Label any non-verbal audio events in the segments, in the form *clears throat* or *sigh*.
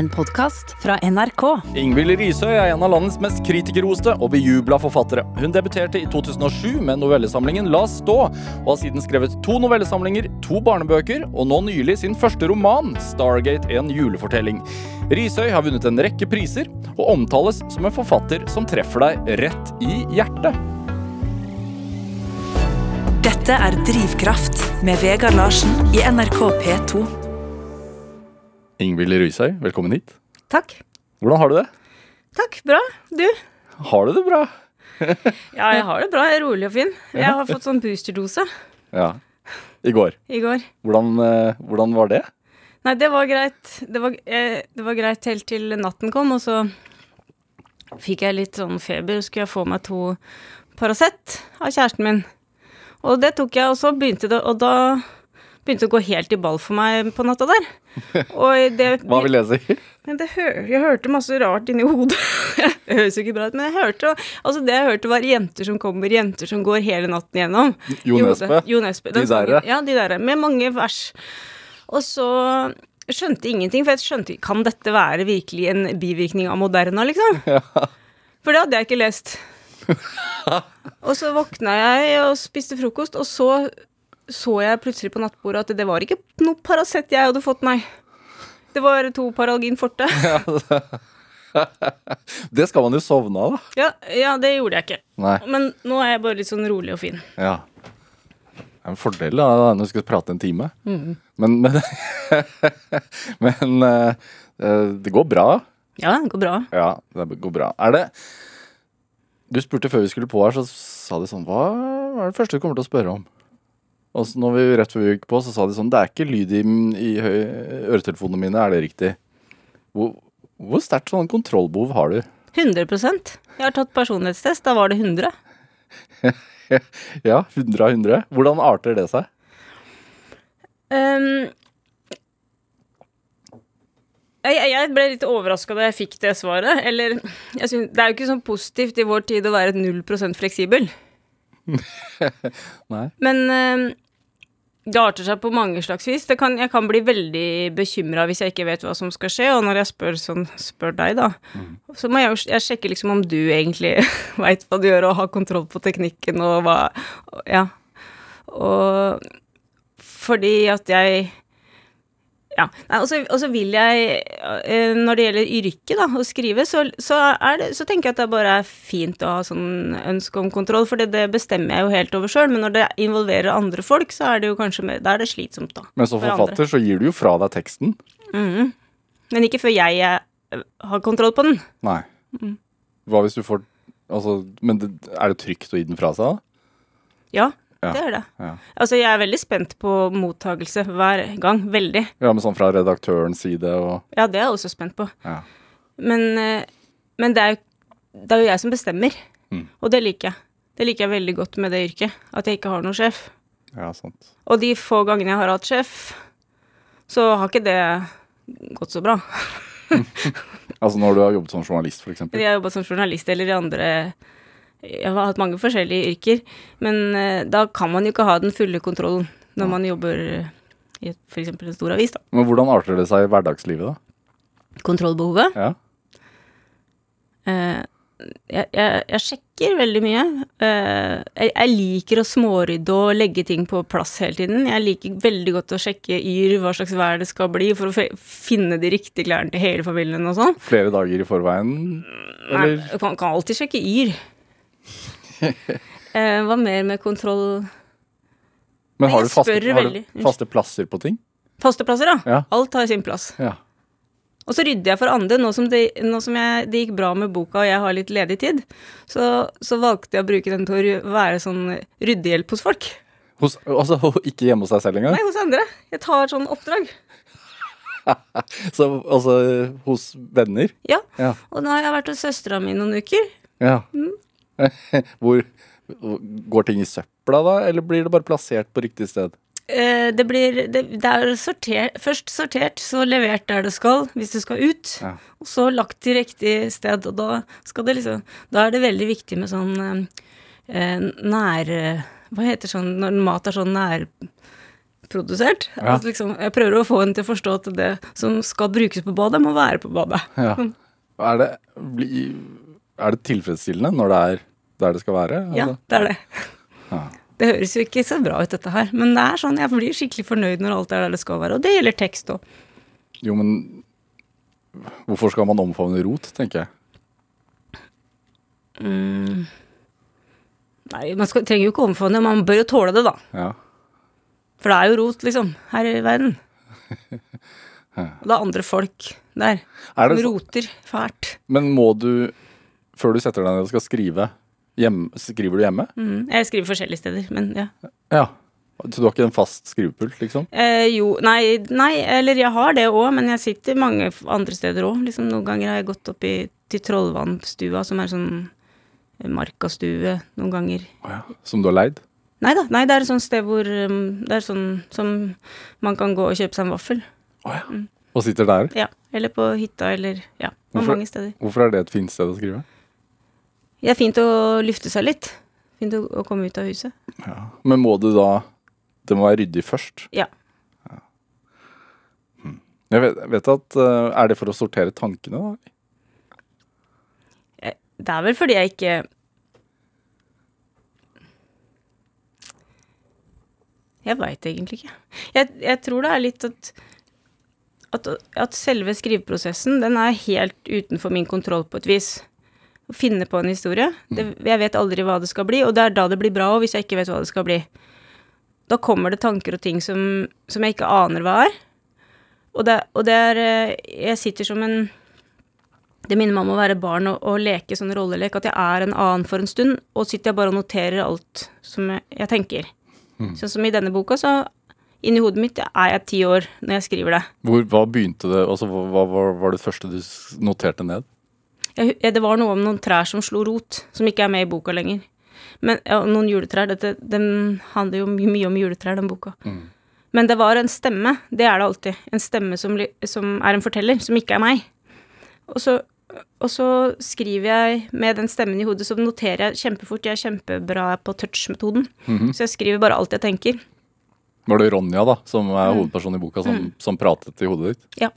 En podkast fra NRK. Ingvild Risøy er en av landets mest kritikerroste og bejubla forfattere. Hun debuterte i 2007 med novellesamlingen La stå, og har siden skrevet to novellesamlinger, to barnebøker og nå nylig sin første roman, Stargate en julefortelling. Risøy har vunnet en rekke priser, og omtales som en forfatter som treffer deg rett i hjertet. Dette er Drivkraft med Vegard Larsen i NRK P2. Ingvild Røishaug, velkommen hit. Takk. Hvordan har du det? Takk. Bra. Du? Har du det bra? *laughs* Ja, jeg har det bra. Jeg er rolig og fin. Jeg har fått sånn boosterdose Ja. I går. i går. Hvordan, eh, hvordan var det? Nei, det var greit. Det var, eh, det var greit helt til natten kom, og så fikk jeg litt sånn feber. Skulle jeg få meg to Paracet av kjæresten min. Og det tok jeg, og så begynte det Og da begynte det å gå helt i ball for meg på natta der. *laughs* Det Hva vil *laughs* det si? Jeg hørte masse rart inni hodet. *laughs* det høres jo ikke bra ut, men jeg hørte Altså, det jeg hørte, var jenter som kommer, jenter som går hele natten gjennom. Jo Nesbø? De derre? Ja, de derre. Med mange vers. Og så skjønte ingenting, for jeg skjønte Kan dette være virkelig en bivirkning av Moderna, liksom? For det hadde jeg ikke lest. og så våkna jeg og spiste frokost, og så så jeg plutselig på nattbordet at det var ikke noe Paracet jeg hadde fått, nei. Det var to Paralgin forte. *laughs* Det skal man jo sovne av, da. Ja, ja, det gjorde jeg ikke. Nei. Men nå er jeg bare litt sånn rolig og fin. Ja. Det er en fordel da, når vi skal prate en time. Mm. Men, men, *laughs* men eh, eh, det går bra. Ja, det går bra. Ja, det går bra. Er det Du spurte før vi skulle på her, så sa de sånn Hva er det første du kommer til å spørre om? Og så når vi, rett før vi gikk på, så sa de sånn Det er ikke lyd i, i øretelefonene mine, er det riktig? Hvor, hvor sterkt sånn kontrollbehov har du? 100% Jeg har tatt personlighetstest, da var det 100. *laughs* Ja, 100 av 100. Hvordan arter det seg? Um, jeg, ble litt overraska da jeg fikk det svaret. Eller jeg synes, Det er jo ikke sånn positivt i vår tid å være 0 fleksibel. *laughs* Nei. Men ehm, det arter seg på mange slags vis. Det kan, jeg kan bli veldig bekymra hvis jeg ikke vet hva som skal skje, og når jeg spør, sånn, spør deg, da, så må jeg jo jeg sjekke liksom om du egentlig *laughs* veit hva du gjør, og har kontroll på teknikken og hva Ja. Og fordi at jeg ja. Og så- vil jeg, eh, når det gjelder yrket, da, å skrive, så, så, det, så tenker jeg at det bare er fint å ha sånn ønske om kontroll, for det, det bestemmer jeg jo helt over sjøl. Men når det involverer andre folk, så er det jo kanskje mer, da er det slitsomt, da. Men som for andre. forfatter så gir du jo fra deg teksten. Mm. Men ikke før jeg eh, har kontroll på den. Nei. Mm. Hva hvis du får Altså, men det, er det trygt å gi den fra seg, da? Ja, Ja. det er det. Ja. Altså, jeg er veldig spent på mottagelse hver gang. Veldig. Ja, men sånn fra redaktørens side og Ja, det er jeg også spent på. Ja. Men, eh, men det, er det er jo jeg som bestemmer, Mm. og det liker jeg. Det liker jeg veldig godt med det yrket. At jeg ikke har noen sjef. Ja, sant. Og de få gangene jeg har hatt sjef, så har ikke det gått så bra. *laughs* Altså når du har jobbet som journalist, eksempel. Jeg har jobbet som journalist eller i andre Jeg har hatt mange forskjellige yrker, men eh, da kan man jo ikke ha den fulle kontrollen når man jobber eh, i f.eks. en stor avis, da. Men hvordan arter det seg i hverdagslivet, da? Kontrollbehovet. Ja. Eh, jeg, jeg, jeg sjekker veldig mye. Jeg, jeg liker å smårydde og legge ting på plass hele tiden. Jeg liker veldig godt å sjekke yr, hva slags vær det skal bli, for å finne de riktige klærne til hele familien og sånn. Flere dager i forveien, eller? Nei, kan, kan alltid sjekke yr. *laughs* eh, hva mer med kontroll Men har du faste, har du faste plasser på ting? Faste plasser, ja. Ja. Alt har sin plass. Ja. Og så rydder jeg for andre. Nå som, det, nå som jeg, det gikk bra med boka og jeg har litt ledig tid, så, så valgte jeg å bruke den til å være sånn ryddehjelp hos folk. Hos, altså *laughs* ikke hjemme hos deg selv engang? Nei, hos andre. Jeg tar sånn oppdrag. *laughs* Så, altså hos venner? Ja. Ja. Og nå har jeg vært hos søstera mi noen uker. ja. Mm. *laughs* Hvor Går ting i søpla da, eller blir det bare plassert på riktig sted? Eh, det blir det, det er sortert, først sortert, så levert der det skal, hvis det skal ut. Ja. Og så lagt til riktig sted. Og da skal det liksom Da er det veldig viktig med sånn eh, nær... Hva heter sånn når mat er sånn nær produsert. Ja. Altså liksom, jeg prøver å få henne til å forstå at det som skal brukes på badet, må være på badet. Ja. *laughs* Er det, er det tilfredsstillende når det er der det skal være? Ja, Altså, det er det. Ja. Det høres jo ikke så bra ut, dette her, men det er sånn, jeg blir skikkelig fornøyd når alt er der det skal være, og det gjelder tekst òg. Jo, men hvorfor skal man omfavne rot, tenker jeg. Mm. Nei, man skal, trenger jo ikke omfavne, man bør jo tåle det, da. Ja. For det er jo rot, liksom, her i verden. *laughs* Og det er andre folk der Er som roter fælt. men må du, før du setter deg ned og skal skrive, hjem, skriver du hjemme? Mm. Jeg skriver forskjellige steder, men ja. Ja. Så du har ikke en fast skrivepult, liksom? Eh, jo, nei, nei, eller jeg har det òg, men jeg sitter mange andre steder òg. Liksom, noen ganger har jeg gått opp i, til Trollvannstua, som er sånn eh, markastue, noen ganger. Oh, ja. Som du har leid? Nei da, nei, det er et sånt sted hvor um, Det er sånn som man kan gå og kjøpe seg en vaffel. Oh, ja. Og sitter der? Ja. Eller på hytta, eller ja, på Hvorfor- mange steder. Hvorfor er det et fint sted å skrive? Det er fint å lufte seg litt. Fint å, å komme ut av huset. Ja. Men må du da Det må være ryddig først? Ja. Jeg vet, vet at eh, Er det for å sortere tankene, da? Eh, Det er vel fordi jeg ikke Jeg veit egentlig ikke. Jeg, jeg tror det er litt at, at At selve skriveprosessen, den er helt utenfor min kontroll på et vis. Å finne på en historie. Det, jeg vet aldri hva det skal bli, og det er da det blir bra òg, hvis jeg ikke vet hva det skal bli. Da kommer det tanker og ting som, som jeg ikke aner hva er. Og det, og det er eh, Jeg sitter som en det minner meg om å være barn og, og leke sånn rollelek, at jeg er en annen for en stund, og sitter jeg bare og noterer alt som jeg, jeg tenker. Sånn som i denne boka, så inni hodet mitt er jeg ti år når jeg skriver det. Hvor, hva begynte det altså, hva, hva var det første du noterte ned? Jeg, det var noe om noen trær som slo rot, som ikke er med i boka lenger. Men ja, noen juletrær. Dette, den handler jo my- mye om juletrær, den boka. Men det var en stemme. Det er det alltid. En stemme som, som er en forteller, som ikke er meg. Og så, og så skriver jeg med den stemmen i hodet, så noterer jeg kjempefort. Jeg er kjempebra på touch-metoden. Så jeg skriver bare alt jeg tenker. Var det Ronja, da, som er hovedpersonen i boka, som, som pratet i hodet ditt? Ja.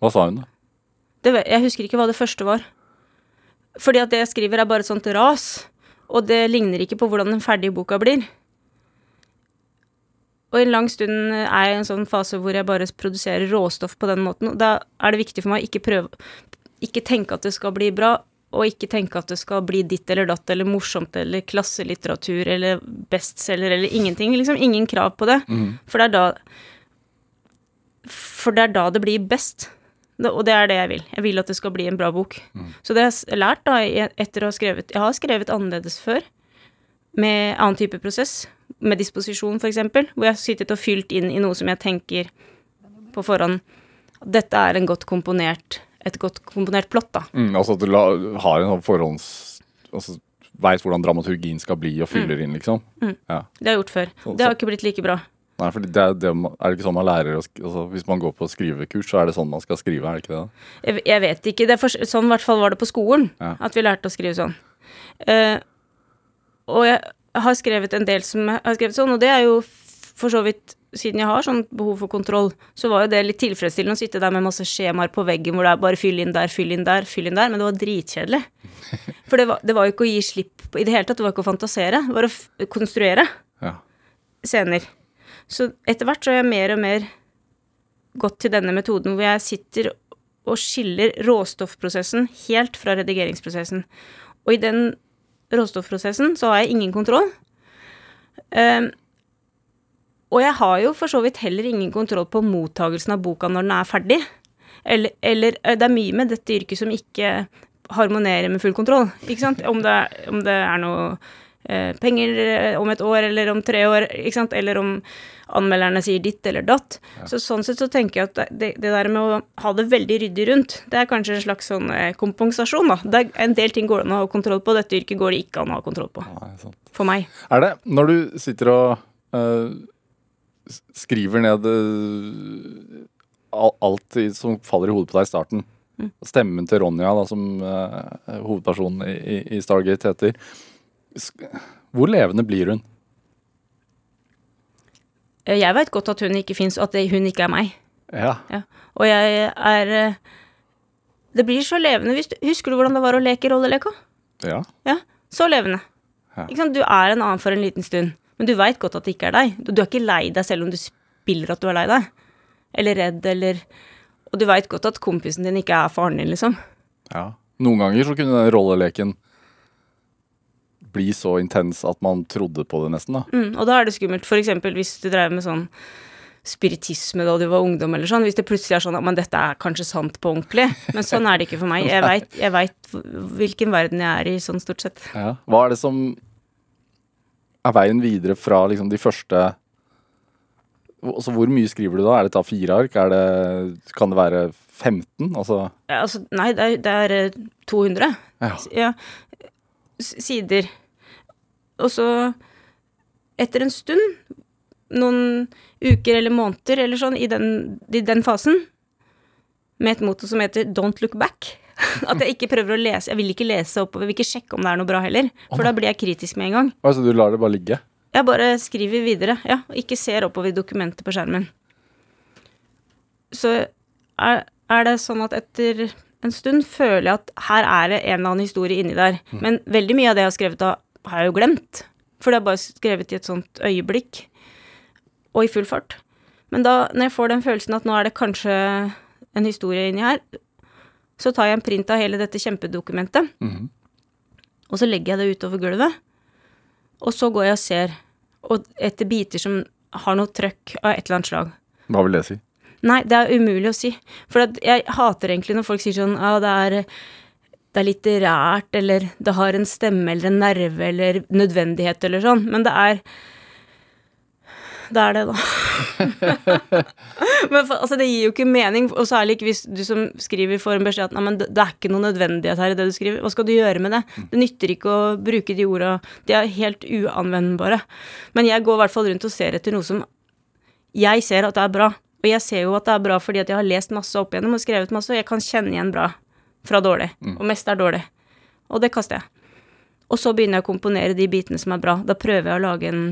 Hva sa hun, da? Det, jeg husker ikke hva det første var. Fordi at det jeg skriver, er bare et sånt ras. Og det ligner ikke på hvordan den ferdige boka blir. Og i en lang stund er jeg i en sånn fase hvor jeg bare produserer råstoff på den måten. Og da er det viktig for meg å ikke prøve Ikke tenke at det skal bli bra, og ikke tenke at det skal bli ditt eller datt eller morsomt eller klasselitteratur eller bestselger eller ingenting. Liksom ingen krav på det. For det er da For det er da det blir best. Og det er det jeg vil. Jeg vil at det skal bli en bra bok. Så det har jeg lært da, etter å ha skrevet Jeg har skrevet annerledes før. Med annen type prosess. Med disposisjon, f.eks. Hvor jeg har sittet og fylt inn i noe som jeg tenker på forhånd Dette er en godt komponert et godt komponert plott, da. Mm, altså at du la, har en sånn forhånds... Altså, Veit hvordan dramaturgien skal bli, og fyller inn, liksom? Ja. Det har jeg gjort før. Det har ikke blitt like bra. Nei, for det er, det, er det ikke sånn man lærer altså, Hvis man går på skrivekurs, så er det sånn man skal skrive, er det ikke det? Jeg, jeg vet ikke. Det for, sånn i hvert fall var det på skolen. Ja. At vi lærte å skrive sånn. Uh, og jeg har skrevet en del som har skrevet sånn, og det er jo for så vidt Siden jeg har sånn behov for kontroll, så var jo det litt tilfredsstillende å sitte der med masse skjemaer på veggen hvor det er bare fyll inn der, fyll inn der, fyll inn der, men det var dritkjedelig. *laughs* For det var, det var jo ikke å gi slipp på i det hele tatt, det var ikke å fantasere, det var å konstruere Ja. scener. Så etter hvert så har jeg mer og mer gått til denne metoden hvor jeg sitter og skiller råstoffprosessen helt fra redigeringsprosessen. Og i den råstoffprosessen så har jeg ingen kontroll. Um, og jeg har jo for så vidt heller ingen kontroll på mottagelsen av boka når den er ferdig. Eller, eller eh, det er mye med dette yrket som ikke harmonerer med full kontroll. Ikke sant? Om det, om det er noe eh, penger eh, om et år eller om tre år, ikke sant? eller om anmelderne sier ditt eller datt. Så sånn sett så tenker jeg at det, det der med å ha det veldig ryddig rundt, det er kanskje en slags sånn eh, kompensasjon, da. Det er, en del ting går det an å ha kontroll på, dette yrket går det ikke an å ha kontroll på. Nei. For meg. Er det når du sitter og uh, skriver ned uh, alt som faller i hodet på deg i starten Stemmen til Ronja, da, som uh, hovedpersonen i, i, Stargate heter. Hvor levende blir hun? Eh, Jeg veit godt at hun ikke fins, og at hun ikke er meg. Ja. Ja. Og jeg er eh, Det blir så levende Husker du hvordan det var å leke rolleleka? ja. Ja, så levende. Ja. Du er en annen for en liten stund, men du veit godt at det ikke er deg. Du, du er ikke lei deg selv om du spiller at du er lei deg. Eller redd, eller Og du veit godt at kompisen din ikke er faren din, liksom. ja. Noen ganger så kunne den rolleleken bli så intens at man trodde på det, nesten. da. Mm, og da er det skummelt. For eksempel hvis du drev med sånn spiritisme da du var ungdom, eller sånn. Hvis det plutselig er sånn at men dette er kanskje sant på ordentlig. Men sånn er det ikke for meg. Jeg veit, vet hvilken verden jeg er i, sånn stort sett. Ja. Hva er det som er veien videre fra liksom de første Altså, Hvor mye skriver du da? Er det da fire ark? Er det, kan det være 15? Altså Ja, altså, nei, det er, det er eh, 200 Ja. ja, sider. Og så, etter en stund, noen uker eller måneder eller sånn, i den, i den fasen, med et motto som heter 'don't look back'. *laughs* At jeg ikke prøver å lese Jeg vil ikke lese oppover, jeg vil ikke sjekke om det er noe bra heller. For da blir jeg kritisk med en gang. Altså du lar det bare ligge? Jeg bare skriver videre, ja. og Ikke ser oppover i dokumentet på skjermen. Så er, er det sånn at etter en stund føler jeg at her er det en eller annen historie inni der. Men veldig mye av det jeg har skrevet da, har jeg jo glemt. For det er bare skrevet i et sånt øyeblikk. Og i full fart. Men da, når jeg får den følelsen at nå er det kanskje en historie inni her, så tar jeg en print av hele dette kjempedokumentet. Mhm. Og så legger jeg det utover gulvet. Og så går jeg og ser, og etter biter som har noe trøkk av et eller annet slag. Hva vil det si? Nei, det er umulig å si. For jeg hater egentlig når folk sier sånn Ja, det er, det er litterært, eller det har en stemme eller en nerve eller nødvendighet eller sånn. Men det er Det er det, da. *laughs* men for, altså, det gir jo ikke mening, og særlig ikke hvis du som skriver får en beskjed at nei, men det, er ikke noe nødvendighet her i det du skriver. Hva skal du gjøre med det? Det nytter ikke å bruke de orda. De er helt uanvendbare. Men jeg går i hvert fall rundt og ser etter noe som jeg ser at det er bra. Og jeg ser jo at det er bra fordi at jeg har lest masse opp igjennom og skrevet masse, og jeg kan kjenne igjen bra fra dårlig. Og mest er dårlig. Og det kaster jeg. Og så begynner jeg å komponere de bitene som er bra. Da prøver jeg å lage en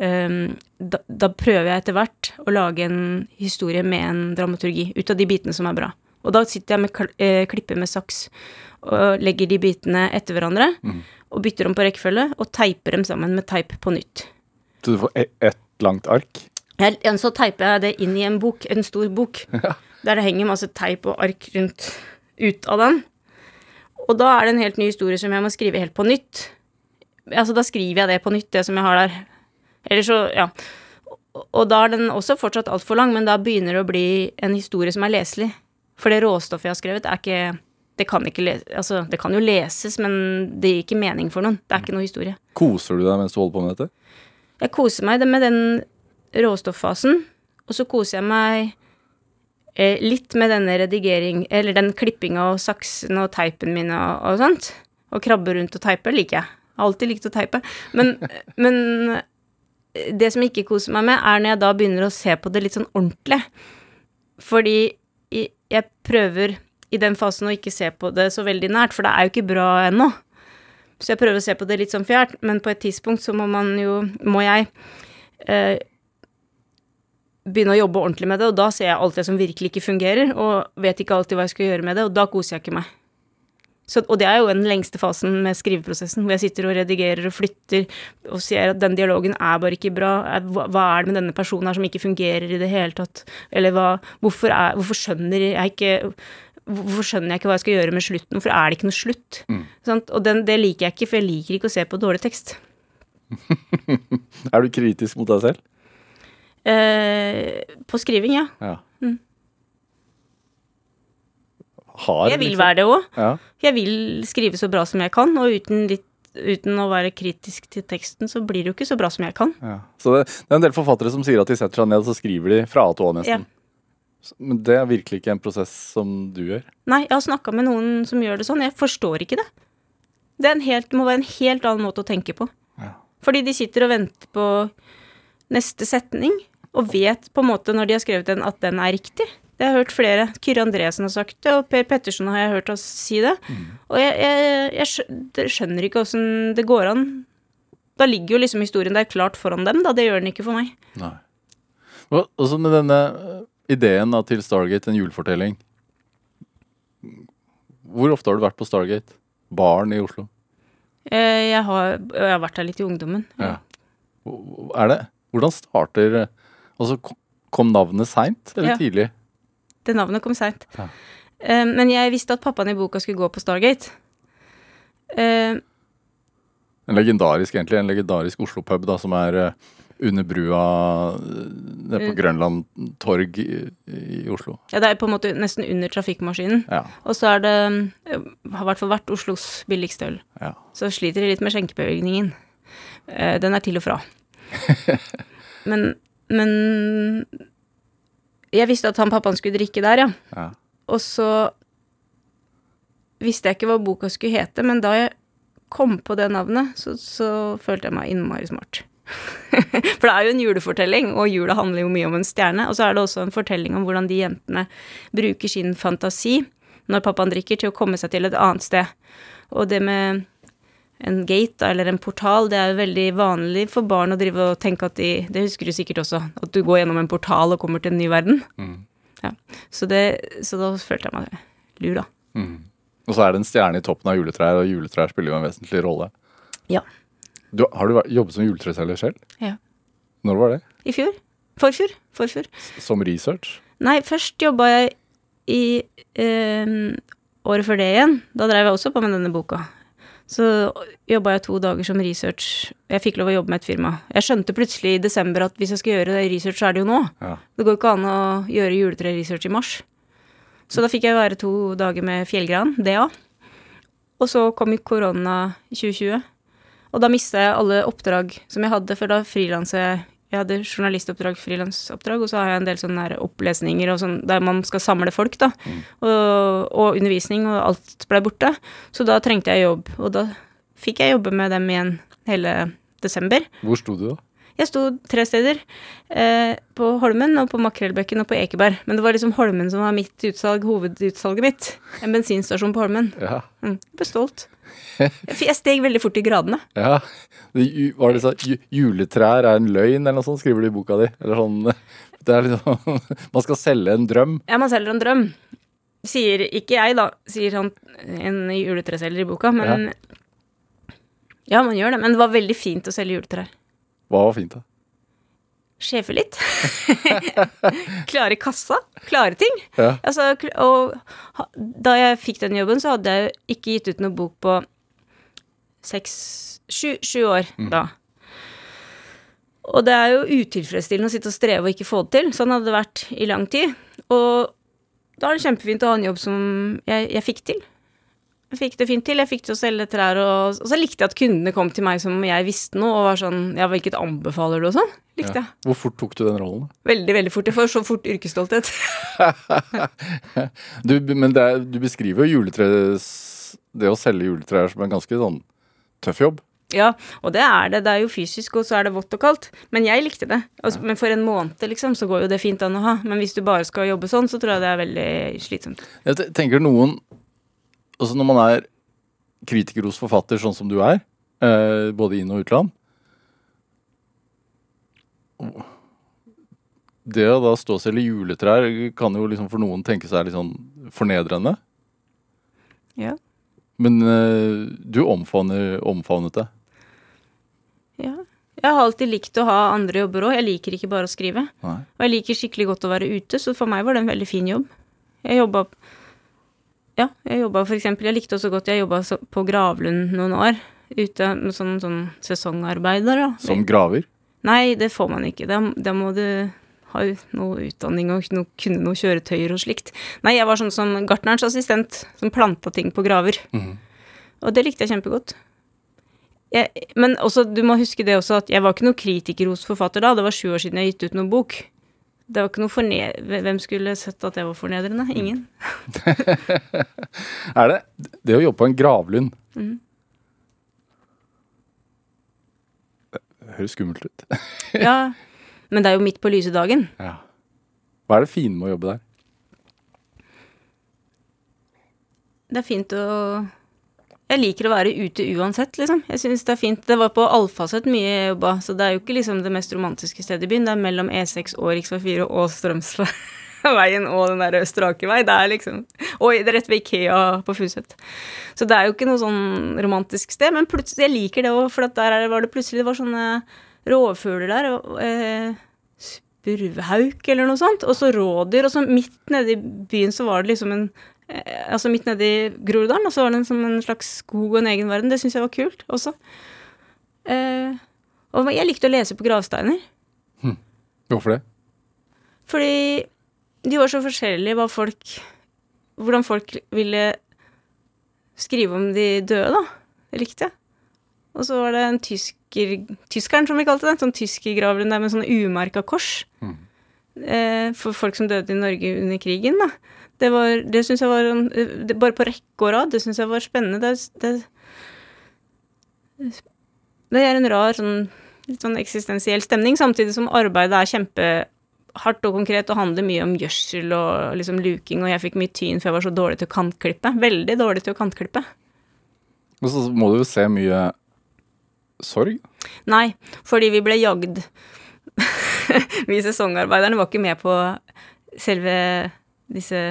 um, da, da prøver jeg etter hvert å lage en historie med en dramaturgi ut av de bitene som er bra. Og da sitter jeg med eh, klipper med saks og legger de bitene etter hverandre. Og bytter om på rekkefølge og teiper dem sammen med teip på nytt. Så du får e- ett langt ark? Jeg, så teiper jeg det inn i en bok, en stor bok, *laughs* der det henger masse teip og ark rundt ut av den. Og da er det en helt ny historie som jeg må skrive helt på nytt. Altså, da skriver jeg det på nytt, det som jeg har der. Eller så, ja. Og- da er den også fortsatt altfor lang, men da begynner det å bli en historie som er leselig. For det råstoffet jeg har skrevet, er ikke det kan, ikke les, altså, det kan jo leses, men det gir ikke mening for noen. Det er ikke noe historie. Koser du deg mens du holder på med dette? Jeg koser meg med den råstoffasen, og så koser jeg meg eh, litt med denne redigering, eller den klippinga og saksen og teipen min og, og sånt. Og krabbe rundt og teipe liker jeg. Jeg har alltid likt å teipe. Men, *laughs* men det som jeg ikke koser meg med, er når jeg da begynner å se på det litt sånn ordentlig. Fordi jeg prøver i den fasen å ikke se på det så veldig nært, for det er jo ikke bra ennå. Så jeg prøver å se på det litt sånn fjernt, men på et tidspunkt så må man jo Må jeg eh, begynne å jobbe ordentlig med det, og da ser jeg alt det som virkelig ikke fungerer, og vet ikke alltid hva jeg skal gjøre med det, og da koser jeg ikke meg. Så, og det er jo den lengste fasen med skriveprosessen, hvor jeg sitter og redigerer og flytter og sier at den dialogen er bare ikke bra. Hva, hva er det med denne personen her som ikke fungerer i det hele tatt? Eller hva, hvorfor, er, hvorfor skjønner jeg ikke Hvorfor skjønner jeg ikke hva jeg skal gjøre med slutten? Hvorfor er det ikke noe slutt? Sant? Og den, det liker jeg ikke, for jeg liker ikke å se på dårlig tekst. *laughs* Er du kritisk mot deg selv? Eh, på skriving, ja. Ja. Mm. Har, Jeg vil liksom. være det òg. Ja. Jeg vil skrive så bra som jeg kan, og uten, litt, uten å være kritisk til teksten, så blir det jo ikke så bra som jeg kan. Ja. Så det, det er en del forfattere som sier at de setter seg ned og så skriver de fra A til Å, nesten. Men det er virkelig ikke en prosess som du gjør. Nei, jeg har snakka med noen som gjør det sånn. Jeg forstår ikke det. Det, en helt, det må være en helt annen måte å tenke på. Ja. Fordi de sitter og venter på neste setning, og vet på en måte når de har skrevet den, at den er riktig. Det har jeg hørt flere. Kyrre Andresen har sagt det, og Per Pettersen har jeg hørt oss si det. Og jeg, jeg, jeg skjønner ikke åssen det går an. Da ligger jo liksom historien der klart foran dem, da. Det gjør den ikke for meg. Nei. Og så med denne eh, ideen da, til Stargate, en julefortelling. Hvor ofte har du vært på Stargate? Baren i Oslo? Eh, Jeg har, jeg har vært der litt i ungdommen. Ja. Er det? Hvordan starter eh, så kom navnet seint eller Ja. tidlig? Det navnet kom seint. Ja. Uh, Men jeg visste at pappaen i boka skulle gå på Stargate. Uh, En legendarisk, egentlig, en legendarisk Oslo-pub da, som er eh, under brua nede på. Grønland torg i, i Oslo. Ja, det er på en måte nesten under trafikkmaskinen. Ja. Og så er det Har i hvert fall vært Oslos billigste øl. ja. Så sliter de litt med skjenkebevilgningen. Den er til og fra. *laughs* Men, men Jeg visste at han pappaen skulle drikke der, ja. ja. Og så visste jeg ikke hva boka skulle hete, men da jeg kom på det navnet, så, så følte jeg meg innmari smart. *laughs* For det er jo en julefortelling, og jula handler jo mye om en stjerne. Og så er det også en fortelling om hvordan de jentene bruker sin fantasi når pappaen drikker, til å komme seg til et annet sted. Og det med en gate, eller en portal, det er jo veldig vanlig for barn å drive og tenke at de Det husker du sikkert også, at du går gjennom en portal og kommer til en ny verden. Mm. Ja. Så, det, så da følte jeg meg lur, da. Mm. Og så er det en stjerne i toppen av juletrær, og juletrær spiller jo en vesentlig rolle. Ja. Du, har du jobbet som juletreselger selv? Ja. Når var det? I fjor? Forfjor? Forfjor. Som research? Nei, først jobba jeg i eh, året før det igjen. Da drev jeg også på med denne boka. Så jobba jeg to dager som research. Jeg fikk lov å jobbe med et firma. Jeg skjønte plutselig i desember at hvis jeg skal gjøre research, så er det jo nå. Ja. Det går ikke an å gjøre juletreresearch i mars. Så da fikk jeg være to dager med fjellgran, DA. Og så kom jo korona 2020. Og da mista jeg alle oppdrag som jeg hadde, for da frilanser jeg. Jeg hadde journalistoppdrag, frilansoppdrag, og så har jeg en del sånne opplesninger og sånn der man skal samle folk, da. Og, og undervisning, og alt ble borte. Så da trengte jeg jobb. Og da fikk jeg jobbe med dem igjen hele desember. Hvor sto du da? Jeg sto tre steder. Eh, på Holmen og på Makrellbekken og på Ekeberg. Men det var liksom Holmen som var mitt utsalg, hovedutsalget mitt. En bensinstasjon på Holmen. Ja. Mm, jeg ble stolt. Jeg steg veldig fort i gradene. ja. Var det sånn Juletrær er en løgn, eller noe sånt, skriver du i boka di? Eller sånn *laughs* Det er liksom *laughs* Man skal selge en drøm. Ja, man selger en drøm. Sier ikke jeg, da, sier han en juletreselger i boka, men ja. man gjør det. Men det var veldig fint å selge juletrær. Hva var fint, da? Sjefe litt. *laughs* klare kassa. Klare ting. Ja. Altså, og da jeg fikk den jobben, så hadde jeg ikke gitt ut noen bok på seks Sju, sju år da. Og det er jo utilfredsstillende å sitte og streve og ikke få det til. Sånn hadde det vært i lang tid. Og da er det kjempefint å ha en jobb som jeg, jeg fikk til. Fikk det fint til. Jeg fikk til å selge trær, og, og så likte jeg at kundene kom til meg som om jeg visste noe, og var sånn Ja, hvilket anbefaler du, og sånn? Likte jeg. Hvor fort tok du den rollen? Veldig, veldig fort. Jeg får så fort yrkesstolthet. *laughs* Du, men er, du beskriver jo juletre Det å selge juletrær som en ganske sånn tøff jobb. Ja, og det er det. Det er jo fysisk, og så er det vått og kaldt. Men jeg likte det. Altså, Men for en måned, liksom, så går jo det fint an å ha. Men hvis du bare skal jobbe sånn, så tror jeg det er veldig slitsomt. Jeg tenker noen Altså når man er kritiker hos forfatter, sånn som du er, eh, både inn- og utland Det å da stå og selge juletrær kan jo liksom for noen tenke seg litt sånn fornedrende. Ja. Men eh, du omfavner, omfavnet det. ja. Jeg har alltid likt å ha andre jobber òg. Jeg liker ikke bare å skrive. Nei. Og jeg liker skikkelig godt å være ute, så for meg var det en veldig fin jobb. Jeg jobba Ja, jeg jobba eksempel Jeg likte også godt Jeg jobba på Gravlund noen år. Ute med sånn, sånn sesongarbeider, da. Som graver. Nei, det får man ikke. Da, da må du ha noe utdanning og noe, kunne noe kjøretøyer og slikt. Nei, jeg var sånn som gartnerens assistent, som planta ting på graver. Mhm. Og det likte jeg kjempegodt. Jeg, men også, du må huske det også, at jeg var ikke noe kritiker hos forfatter da. Det var sju år siden jeg gitt ut noen bok. Det var ikke noe forned... Hvem skulle sett at jeg var fornedrende? Ingen. *laughs* Er det det å jobbe på en gravlund mm. Det høres skummelt ut. *laughs* Ja, men det er jo midt på lyse dagen. Ja. Hva er det fine med å jobbe der? Det er fint å jeg liker å være ute uansett, liksom. Jeg syns det er fint. Det var på Alfaset mye jeg jobba, så det er jo ikke liksom det mest romantiske stedet i byen. Det er mellom E6 og rv. 4 og Strømsveien og den der strake vei. Det er liksom Og det er rett ved Ikea på Fuset. Så det er jo ikke noe sånn romantisk sted, men plutselig Jeg liker det òg, for der er var det plutselig det var sånne rovfugler der. Og, eh, spurvhauk eller noe sånt. Og så rådyr. Og så midt nede i byen så var det liksom en Altså midt nede i Groruddalen, og så var det en, som en slags skog og en egen verden. Det syns jeg var kult også. Eh, og jeg likte å lese på gravsteiner. Hvorfor det? Fordi de var så forskjellige hva folk Hvordan folk ville skrive om de døde, da. Det likte jeg. Og så var det en tysker Tyskeren, som vi kalte det. Sånn tyskergraveren der med sånne umerka kors. Eh, for folk som døde i Norge under krigen, da. Det, var, det syns jeg var det, Bare på rekke og rad. Det syns jeg var spennende. Det, det, det er en rar sånn litt sånn eksistensiell stemning, samtidig som arbeidet er kjempehardt og konkret og handler mye om gjødsel og liksom luking, og jeg fikk mye tyn for jeg var så dårlig til å kantklippe. Veldig dårlig til å kantklippe. Og så må du jo se mye sorg. Nei, fordi vi ble jagd. *laughs* vi sesongarbeiderne var ikke med på selve disse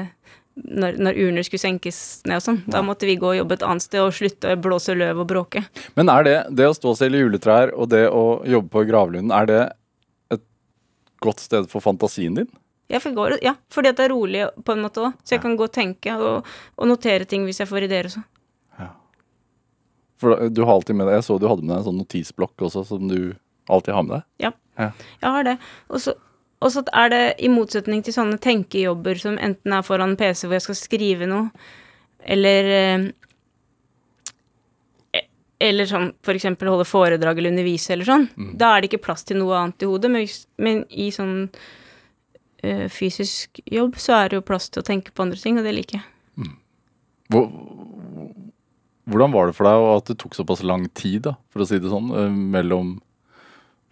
når, når urner skulle senkes ned og sånn. Da måtte vi gå og jobbe et annet sted og slutte å blåse løv og bråke. Men er det det å stå og selge juletrær og det å jobbe på gravlunden, er det et godt sted for fantasien din? Ja, for, går, ja, fordi at det er rolig på en måte òg, så jeg kan gå og tenke og, og notere ting hvis jeg får ideer og sånn. For du har alltid med deg Jeg så du hadde med deg en sånn notisblokk også, som du alltid har med deg. Ja. Ja. Jeg har det. Og så og så er det i motsetning til sånne tenkejobber som enten er foran PC hvor jeg skal skrive noe, eller eh, Eller sånn for eksempel holde foredrag eller undervise eller sånn. Da er det ikke plass til noe annet i hodet, men, men i sånn ø, fysisk jobb så er det jo plass til å tenke på andre ting, og det liker jeg. Hvor, hvordan var det for deg at det tok såpass lang tid, da, for å si det sånn, eh, mellom